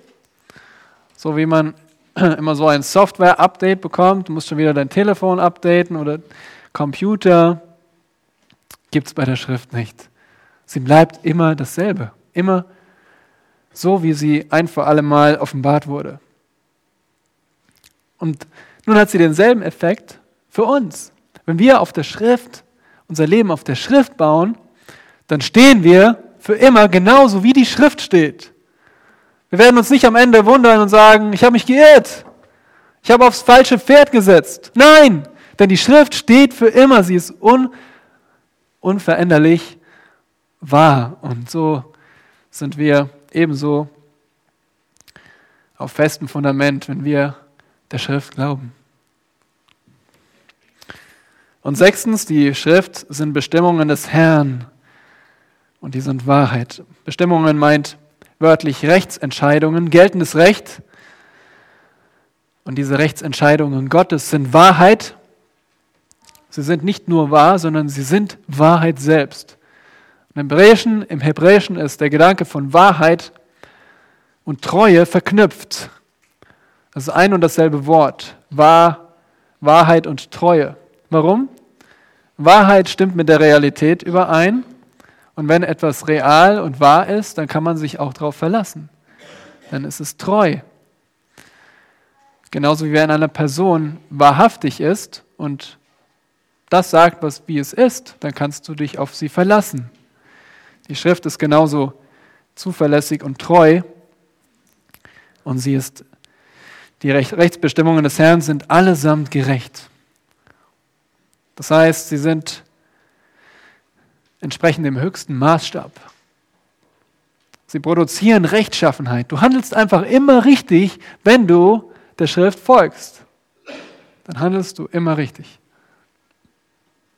Speaker 1: so wie man immer so ein Software-Update bekommt. Du musst schon wieder dein Telefon updaten oder Computer. Gibt es bei der Schrift nicht. Sie bleibt immer dasselbe. Immer so, wie sie ein für alle Mal offenbart wurde. Und nun hat sie denselben Effekt für uns. Wenn wir auf der Schrift unser Leben auf der Schrift bauen, dann stehen wir für immer genauso, wie die Schrift steht. Wir werden uns nicht am Ende wundern und sagen, ich habe mich geirrt. Ich habe aufs falsche Pferd gesetzt. Nein, denn die Schrift steht für immer. Sie ist un unveränderlich wahr. Und so sind wir ebenso auf festem Fundament, wenn wir der Schrift glauben. Und sechstens, die Schrift sind Bestimmungen des Herrn und die sind Wahrheit. Bestimmungen meint wörtlich Rechtsentscheidungen, geltendes Recht. Und diese Rechtsentscheidungen Gottes sind Wahrheit. Sie sind nicht nur wahr, sondern sie sind Wahrheit selbst. Im Hebräischen, Im Hebräischen ist der Gedanke von Wahrheit und Treue verknüpft. Das ist ein und dasselbe Wort. Wahr, Wahrheit und Treue. Warum? Wahrheit stimmt mit der Realität überein. Und wenn etwas real und wahr ist, dann kann man sich auch darauf verlassen. Dann ist es treu. Genauso wie wenn eine Person wahrhaftig ist und das sagt, was wie es ist, dann kannst du dich auf sie verlassen. Die Schrift ist genauso zuverlässig und treu und sie ist die Rechtsbestimmungen des Herrn sind allesamt gerecht. Das heißt, sie sind entsprechen dem höchsten Maßstab. Sie produzieren Rechtschaffenheit. Du handelst einfach immer richtig, wenn du der Schrift folgst. Dann handelst du immer richtig.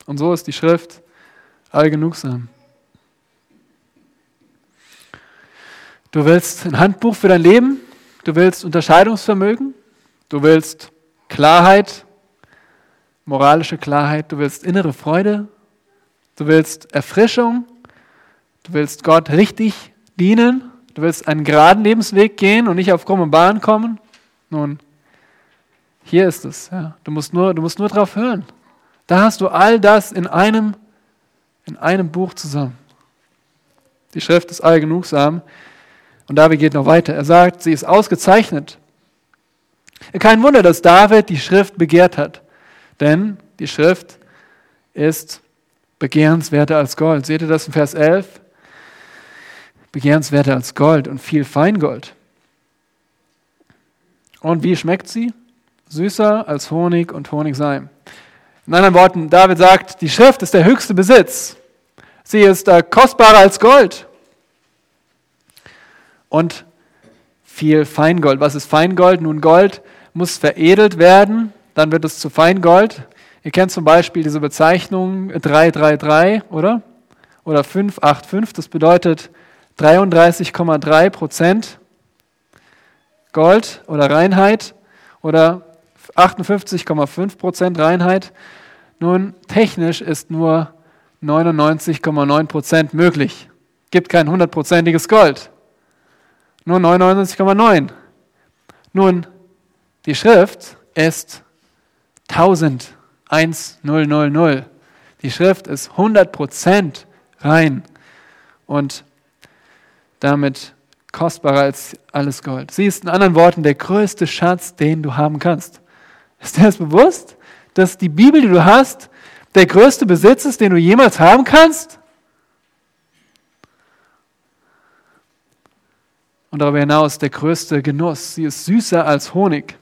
Speaker 1: Und so ist die Schrift allgenugsam. Du willst ein Handbuch für dein Leben, du willst Unterscheidungsvermögen, du willst Klarheit, moralische Klarheit, du willst innere Freude, du willst Erfrischung, du willst Gott richtig dienen, du willst einen geraden Lebensweg gehen und nicht auf krumme Bahn kommen. Nun, hier ist es. Ja. Du musst nur, du musst nur drauf hören. Da hast du all das in einem, in einem Buch zusammen. Die Schrift ist allgenugsam. Und David geht noch weiter. Er sagt, sie ist ausgezeichnet. Kein Wunder, dass David die Schrift begehrt hat. Denn die Schrift ist begehrenswerter als Gold. Seht ihr das in Vers 11? Begehrenswerter als Gold und viel Feingold. Und wie schmeckt sie? Süßer als Honig und Honigseim. In anderen Worten, David sagt, die Schrift ist der höchste Besitz. Sie ist äh, kostbarer als Gold. Und viel Feingold. Was ist Feingold? Nun, Gold muss veredelt werden, dann wird es zu Feingold. Ihr kennt zum Beispiel diese Bezeichnung 333, oder? Oder 585, das bedeutet 33,3 Prozent Gold oder Reinheit oder 58,5 Prozent Reinheit. Nun, technisch ist nur 99,9 Prozent möglich. Gibt kein hundertprozentiges Gold. Nur 99,9. Nun, die Schrift ist 1000, 1000. Die Schrift ist 100% rein und damit kostbarer als alles Gold. Sie ist in anderen Worten der größte Schatz, den du haben kannst. Ist dir das bewusst, dass die Bibel, die du hast, der größte Besitz ist, den du jemals haben kannst? Und darüber hinaus der größte Genuss. Sie ist süßer als Honig.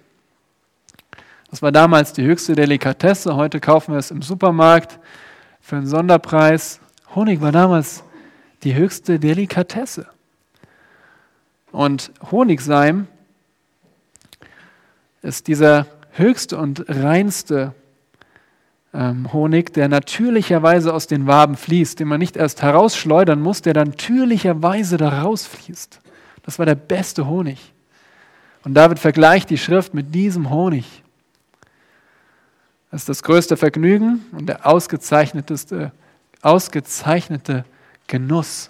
Speaker 1: Das war damals die höchste Delikatesse. Heute kaufen wir es im Supermarkt für einen Sonderpreis. Honig war damals die höchste Delikatesse. Und Honigseim ist dieser höchste und reinste ähm, Honig, der natürlicherweise aus den Waben fließt, den man nicht erst herausschleudern muss, der natürlicherweise da rausfließt. Das war der beste Honig. Und David vergleicht die Schrift mit diesem Honig. Das ist das größte Vergnügen und der ausgezeichneteste, ausgezeichnete Genuss.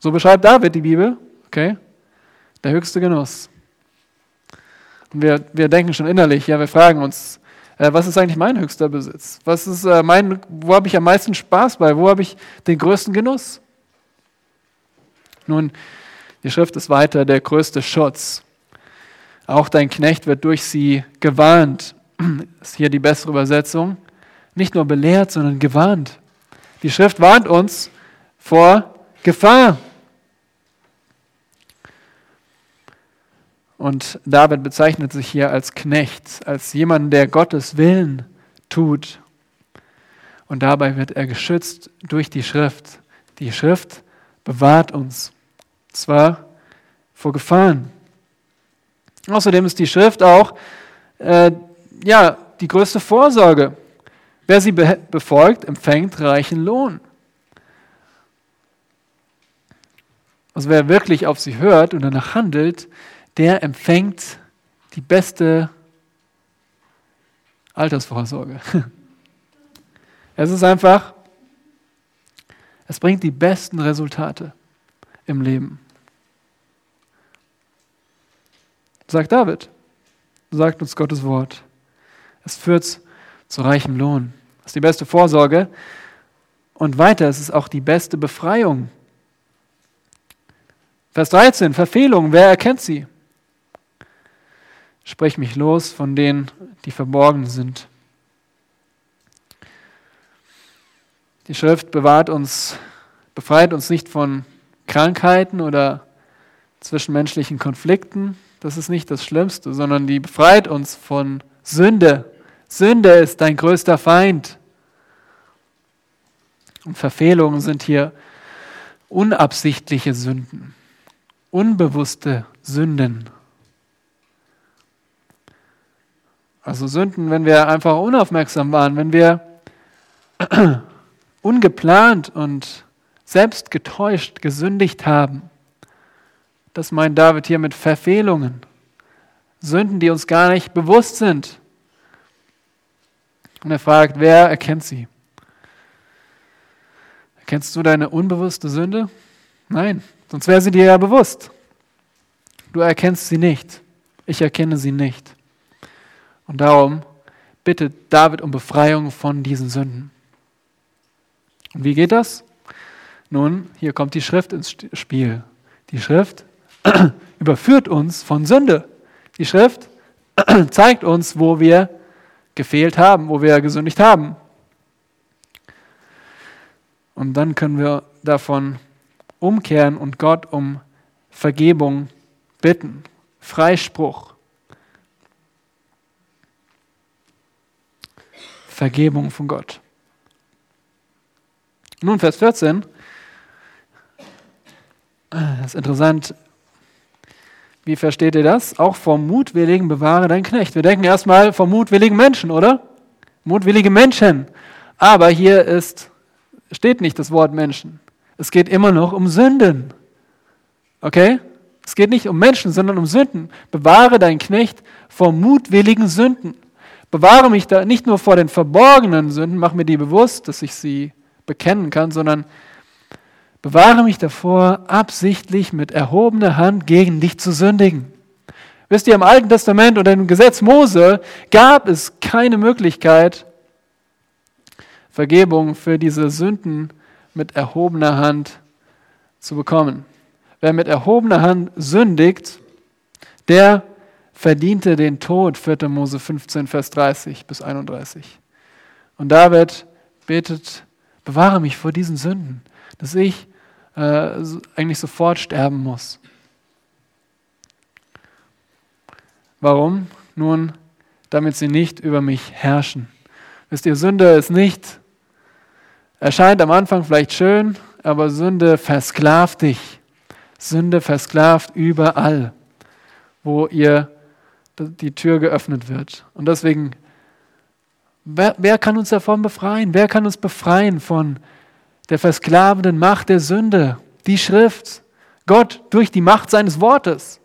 Speaker 1: So beschreibt David die Bibel, okay? Der höchste Genuss. Und wir, wir denken schon innerlich, ja, wir fragen uns, äh, was ist eigentlich mein höchster Besitz? Was ist äh, mein, wo habe ich am meisten Spaß bei? Wo habe ich den größten Genuss? Nun, die Schrift ist weiter der größte Schutz. Auch dein Knecht wird durch sie gewarnt ist hier die bessere Übersetzung, nicht nur belehrt, sondern gewarnt. Die Schrift warnt uns vor Gefahr. Und David bezeichnet sich hier als Knecht, als jemand, der Gottes Willen tut. Und dabei wird er geschützt durch die Schrift. Die Schrift bewahrt uns, zwar vor Gefahren. Außerdem ist die Schrift auch äh, ja, die größte Vorsorge. Wer sie befolgt, empfängt reichen Lohn. Also wer wirklich auf sie hört und danach handelt, der empfängt die beste Altersvorsorge. Es ist einfach, es bringt die besten Resultate im Leben. Sagt David, sagt uns Gottes Wort. Es führt zu reichem Lohn. Das ist die beste Vorsorge. Und weiter, es ist auch die beste Befreiung. Vers 13, Verfehlung, wer erkennt sie? Sprich mich los von denen, die verborgen sind. Die Schrift bewahrt uns, befreit uns nicht von Krankheiten oder zwischenmenschlichen Konflikten. Das ist nicht das Schlimmste, sondern die befreit uns von Sünde, Sünde ist dein größter Feind. Und Verfehlungen sind hier unabsichtliche Sünden, unbewusste Sünden. Also Sünden, wenn wir einfach unaufmerksam waren, wenn wir ungeplant und selbst getäuscht gesündigt haben. Das meint David hier mit Verfehlungen. Sünden, die uns gar nicht bewusst sind. Und er fragt, wer erkennt sie? Erkennst du deine unbewusste Sünde? Nein, sonst wäre sie dir ja bewusst. Du erkennst sie nicht. Ich erkenne sie nicht. Und darum bittet David um Befreiung von diesen Sünden. Und wie geht das? Nun, hier kommt die Schrift ins Spiel. Die Schrift überführt uns von Sünde. Die Schrift zeigt uns, wo wir gefehlt haben, wo wir gesündigt haben. Und dann können wir davon umkehren und Gott um Vergebung bitten, Freispruch. Vergebung von Gott. Nun, Vers 14. Das ist interessant. Wie versteht ihr das? Auch vom Mutwilligen bewahre dein Knecht. Wir denken erstmal vom mutwilligen Menschen, oder? Mutwillige Menschen. Aber hier ist, steht nicht das Wort Menschen. Es geht immer noch um Sünden. Okay? Es geht nicht um Menschen, sondern um Sünden. Bewahre dein Knecht vor mutwilligen Sünden. Bewahre mich da nicht nur vor den verborgenen Sünden, mach mir die bewusst, dass ich sie bekennen kann, sondern Bewahre mich davor, absichtlich mit erhobener Hand gegen dich zu sündigen. Wisst ihr, im Alten Testament und im Gesetz Mose gab es keine Möglichkeit, Vergebung für diese Sünden mit erhobener Hand zu bekommen. Wer mit erhobener Hand sündigt, der verdiente den Tod, 4. Mose 15, Vers 30 bis 31. Und David betet, bewahre mich vor diesen Sünden, dass ich äh, eigentlich sofort sterben muss. Warum? Nun, damit sie nicht über mich herrschen. Wisst ihr, Sünde ist nicht, erscheint am Anfang vielleicht schön, aber Sünde versklavt dich. Sünde versklavt überall, wo ihr die Tür geöffnet wird. Und deswegen, wer, wer kann uns davon befreien? Wer kann uns befreien von der versklavenden Macht der Sünde, die Schrift, Gott durch die Macht seines Wortes.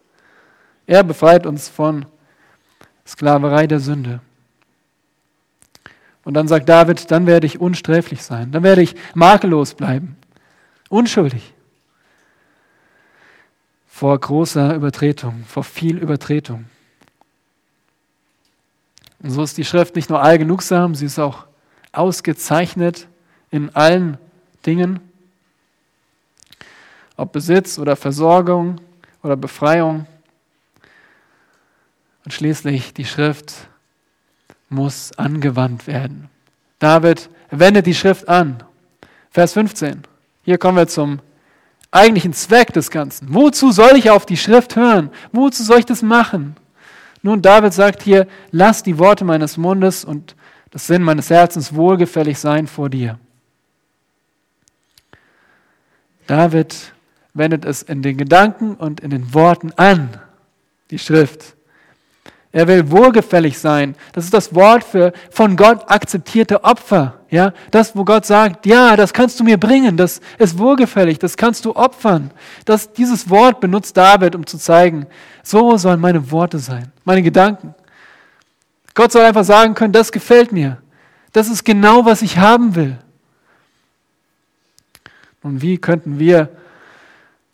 Speaker 1: Er befreit uns von Sklaverei der Sünde. Und dann sagt David, dann werde ich unsträflich sein, dann werde ich makellos bleiben, unschuldig vor großer Übertretung, vor viel Übertretung. Und so ist die Schrift nicht nur allgenugsam, sie ist auch ausgezeichnet in allen Dingen, ob Besitz oder Versorgung oder Befreiung. Und schließlich die Schrift muss angewandt werden. David wendet die Schrift an. Vers 15. Hier kommen wir zum eigentlichen Zweck des Ganzen. Wozu soll ich auf die Schrift hören? Wozu soll ich das machen? Nun, David sagt hier, lass die Worte meines Mundes und das Sinn meines Herzens wohlgefällig sein vor dir. David wendet es in den Gedanken und in den Worten an, die Schrift. Er will wohlgefällig sein. Das ist das Wort für von Gott akzeptierte Opfer. Ja, das, wo Gott sagt, ja, das kannst du mir bringen, das ist wohlgefällig, das kannst du opfern. Das, dieses Wort benutzt David, um zu zeigen, so sollen meine Worte sein, meine Gedanken. Gott soll einfach sagen können, das gefällt mir. Das ist genau, was ich haben will. Und wie könnten wir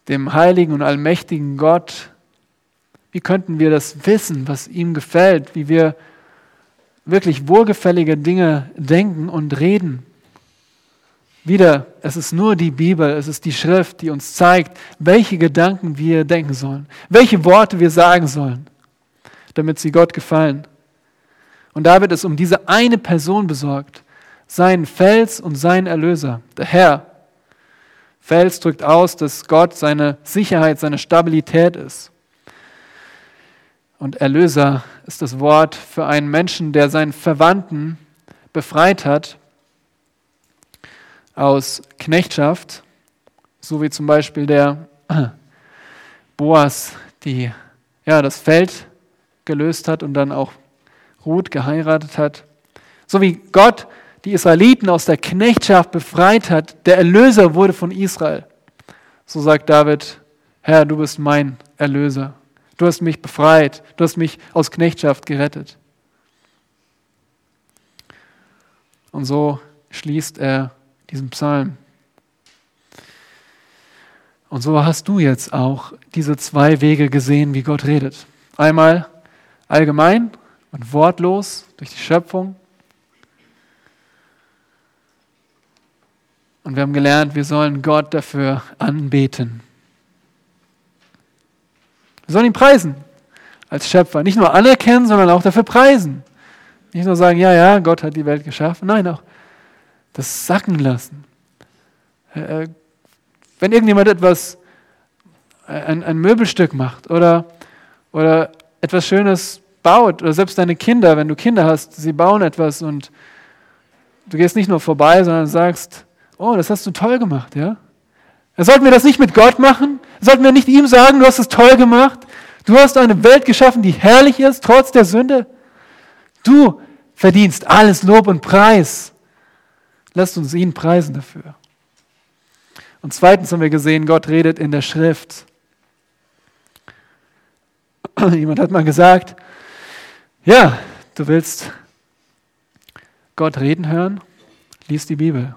Speaker 1: dem heiligen und allmächtigen Gott, wie könnten wir das wissen, was ihm gefällt, wie wir wirklich wohlgefällige Dinge denken und reden? Wieder, es ist nur die Bibel, es ist die Schrift, die uns zeigt, welche Gedanken wir denken sollen, welche Worte wir sagen sollen, damit sie Gott gefallen. Und David ist um diese eine Person besorgt, seinen Fels und seinen Erlöser, der Herr, Fels drückt aus, dass Gott seine Sicherheit, seine Stabilität ist. Und Erlöser ist das Wort für einen Menschen, der seinen Verwandten befreit hat aus Knechtschaft, so wie zum Beispiel der Boas, die ja, das Feld gelöst hat und dann auch Ruth geheiratet hat. So wie Gott die Israeliten aus der Knechtschaft befreit hat, der Erlöser wurde von Israel. So sagt David, Herr, du bist mein Erlöser. Du hast mich befreit, du hast mich aus Knechtschaft gerettet. Und so schließt er diesen Psalm. Und so hast du jetzt auch diese zwei Wege gesehen, wie Gott redet. Einmal allgemein und wortlos durch die Schöpfung. Und wir haben gelernt, wir sollen Gott dafür anbeten. Wir sollen ihn preisen als Schöpfer. Nicht nur anerkennen, sondern auch dafür preisen. Nicht nur sagen, ja, ja, Gott hat die Welt geschaffen. Nein, auch das sacken lassen. Äh, äh, wenn irgendjemand etwas, äh, ein, ein Möbelstück macht oder, oder etwas Schönes baut, oder selbst deine Kinder, wenn du Kinder hast, sie bauen etwas und du gehst nicht nur vorbei, sondern sagst, oh, das hast du toll gemacht, ja? Sollten wir das nicht mit Gott machen? Sollten wir nicht ihm sagen, du hast es toll gemacht? Du hast eine Welt geschaffen, die herrlich ist, trotz der Sünde. Du verdienst alles Lob und Preis. Lasst uns ihn preisen dafür. Und zweitens haben wir gesehen, Gott redet in der Schrift. Jemand hat mal gesagt, ja, du willst Gott reden hören, lies die Bibel.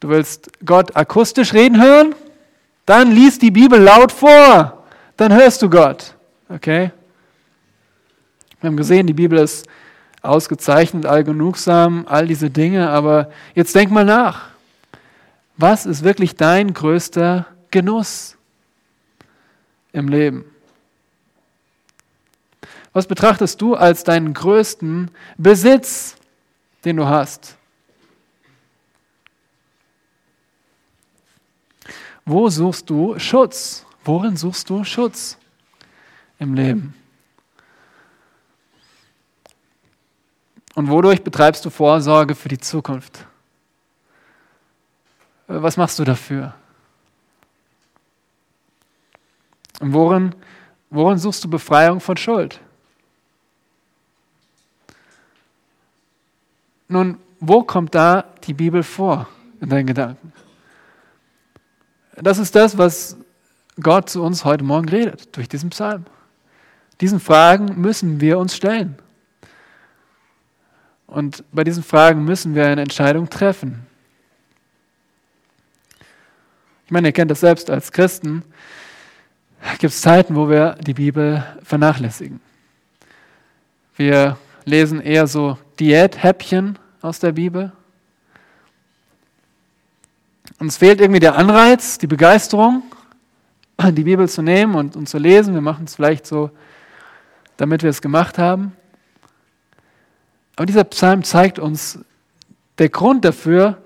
Speaker 1: Du willst Gott akustisch reden hören, dann lies die Bibel laut vor, dann hörst du Gott. Okay? Wir haben gesehen, die Bibel ist ausgezeichnet, allgenugsam, all diese Dinge, aber jetzt denk mal nach. Was ist wirklich dein größter Genuss im Leben? Was betrachtest du als deinen größten Besitz, den du hast? Wo suchst du Schutz? Worin suchst du Schutz im Leben? Und wodurch betreibst du Vorsorge für die Zukunft? Was machst du dafür? Und worin, worin suchst du Befreiung von Schuld? Nun, wo kommt da die Bibel vor in deinen Gedanken? Das ist das, was Gott zu uns heute Morgen redet, durch diesen Psalm. Diesen Fragen müssen wir uns stellen. Und bei diesen Fragen müssen wir eine Entscheidung treffen. Ich meine, ihr kennt das selbst als Christen. Gibt es Zeiten, wo wir die Bibel vernachlässigen. Wir lesen eher so Diäthäppchen aus der Bibel. Uns fehlt irgendwie der Anreiz, die Begeisterung, die Bibel zu nehmen und, und zu lesen. Wir machen es vielleicht so, damit wir es gemacht haben. Aber dieser Psalm zeigt uns, der Grund dafür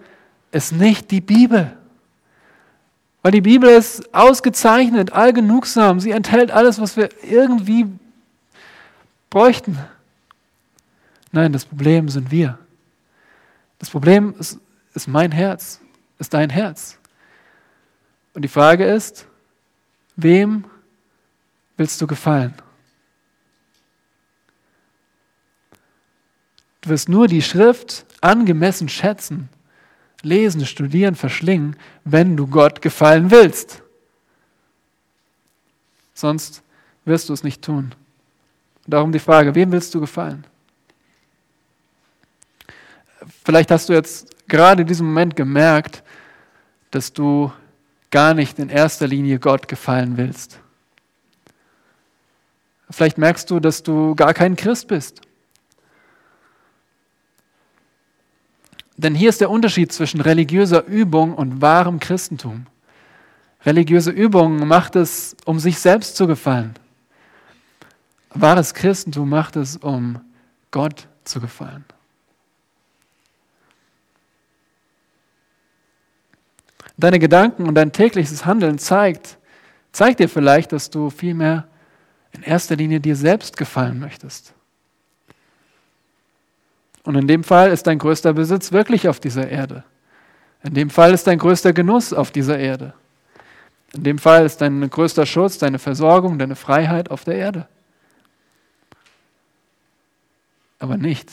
Speaker 1: ist nicht die Bibel. Weil die Bibel ist ausgezeichnet, allgenugsam. Sie enthält alles, was wir irgendwie bräuchten. Nein, das Problem sind wir. Das Problem ist, ist mein Herz, ist dein Herz. Und die Frage ist, wem willst du gefallen? Du wirst nur die Schrift angemessen schätzen, lesen, studieren, verschlingen, wenn du Gott gefallen willst. Sonst wirst du es nicht tun. Darum die Frage, wem willst du gefallen? Vielleicht hast du jetzt gerade in diesem Moment gemerkt, dass du gar nicht in erster Linie Gott gefallen willst. Vielleicht merkst du, dass du gar kein Christ bist. Denn hier ist der Unterschied zwischen religiöser Übung und wahrem Christentum. Religiöse Übung macht es, um sich selbst zu gefallen. Wahres Christentum macht es, um Gott zu gefallen. Deine Gedanken und dein tägliches Handeln zeigt, zeigt dir vielleicht, dass du vielmehr in erster Linie dir selbst gefallen möchtest. Und in dem Fall ist dein größter Besitz wirklich auf dieser Erde. In dem Fall ist dein größter Genuss auf dieser Erde. In dem Fall ist dein größter Schutz, deine Versorgung, deine Freiheit auf der Erde. Aber nicht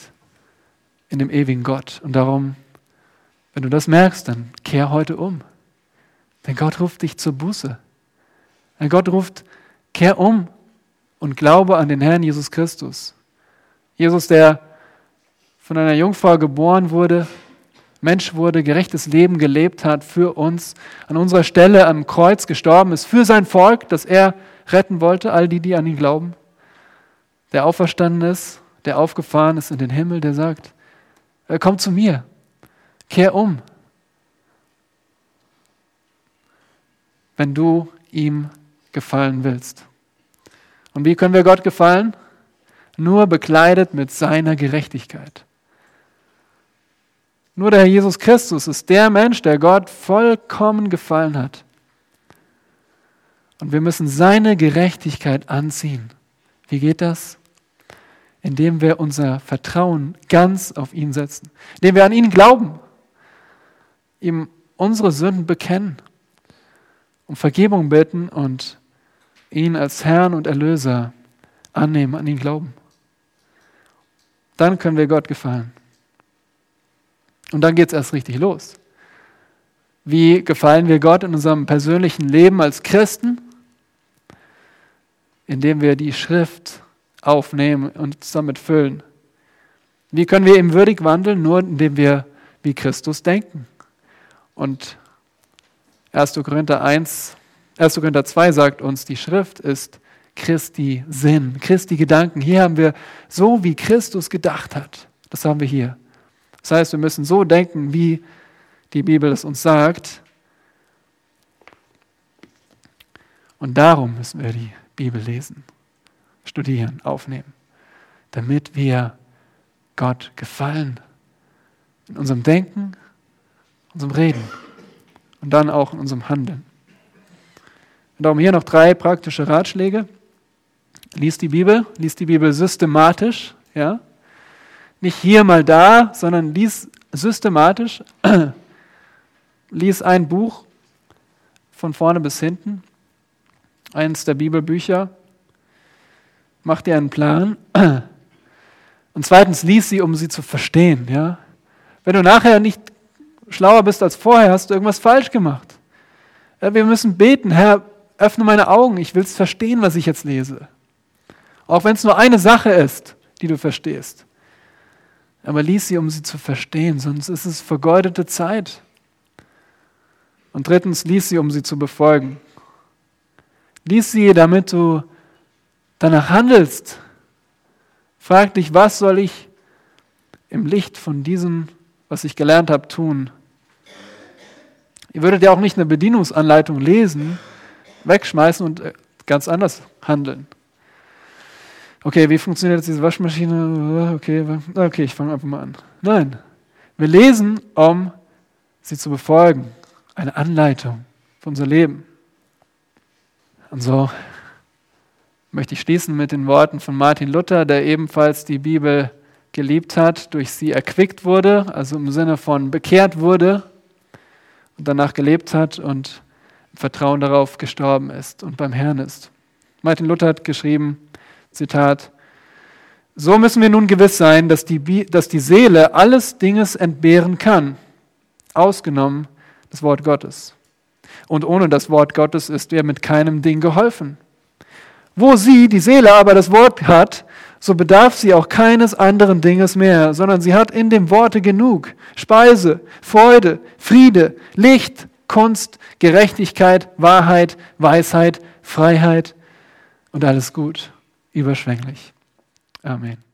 Speaker 1: in dem ewigen Gott. Und darum, wenn du das merkst, dann kehr heute um. Denn Gott ruft dich zur Buße. Denn Gott ruft, kehr um und glaube an den Herrn Jesus Christus. Jesus, der von einer Jungfrau geboren wurde, Mensch wurde, gerechtes Leben gelebt hat für uns, an unserer Stelle am Kreuz gestorben ist, für sein Volk, das er retten wollte, all die, die an ihn glauben. Der auferstanden ist, der aufgefahren ist in den Himmel, der sagt, komm zu mir, kehr um, wenn du ihm gefallen willst. Und wie können wir Gott gefallen? Nur bekleidet mit seiner Gerechtigkeit. Nur der Herr Jesus Christus ist der Mensch, der Gott vollkommen gefallen hat. Und wir müssen seine Gerechtigkeit anziehen. Wie geht das? Indem wir unser Vertrauen ganz auf ihn setzen, indem wir an ihn glauben, ihm unsere Sünden bekennen, um Vergebung bitten und ihn als Herrn und Erlöser annehmen, an ihn glauben. Dann können wir Gott gefallen. Und dann geht es erst richtig los. Wie gefallen wir Gott in unserem persönlichen Leben als Christen? Indem wir die Schrift aufnehmen und damit füllen. Wie können wir ihm würdig wandeln? Nur indem wir wie Christus denken. Und 1. Korinther 1 1. Korinther 2 sagt uns, die Schrift ist Christi Sinn, Christi Gedanken. Hier haben wir so, wie Christus gedacht hat. Das haben wir hier. Das heißt, wir müssen so denken, wie die Bibel es uns sagt. Und darum müssen wir die Bibel lesen, studieren, aufnehmen, damit wir Gott gefallen in unserem Denken, unserem Reden und dann auch in unserem Handeln. Und darum hier noch drei praktische Ratschläge. Lies die Bibel, lies die Bibel systematisch, ja. Nicht hier mal da, sondern lies systematisch. lies ein Buch von vorne bis hinten, eines der Bibelbücher. Mach dir einen Plan. Und zweitens, lies sie, um sie zu verstehen, ja. Wenn du nachher nicht schlauer bist als vorher, hast du irgendwas falsch gemacht. Wir müssen beten, Herr, öffne meine Augen, ich will es verstehen, was ich jetzt lese. Auch wenn es nur eine Sache ist, die du verstehst. Aber lies sie, um sie zu verstehen, sonst ist es vergeudete Zeit. Und drittens, lies sie, um sie zu befolgen. Lies sie, damit du danach handelst. Frag dich, was soll ich im Licht von diesem, was ich gelernt habe, tun? Ihr würdet ja auch nicht eine Bedienungsanleitung lesen, wegschmeißen und äh, ganz anders handeln. Okay, wie funktioniert jetzt diese Waschmaschine? Okay, okay ich fange einfach mal an. Nein, wir lesen, um sie zu befolgen. Eine Anleitung für unser Leben. Und so möchte ich schließen mit den Worten von Martin Luther, der ebenfalls die Bibel geliebt hat, durch sie erquickt wurde, also im Sinne von bekehrt wurde und danach gelebt hat und Vertrauen darauf gestorben ist und beim Herrn ist. Martin Luther hat geschrieben, Zitat, so müssen wir nun gewiss sein, dass die, dass die Seele alles Dinges entbehren kann, ausgenommen das Wort Gottes. Und ohne das Wort Gottes ist ihr mit keinem Ding geholfen. Wo sie, die Seele, aber das Wort hat, so bedarf sie auch keines anderen Dinges mehr, sondern sie hat in dem Worte genug. Speise, Freude, Friede, Licht, Kunst, Gerechtigkeit, Wahrheit, Weisheit, Freiheit und alles gut, überschwänglich. Amen.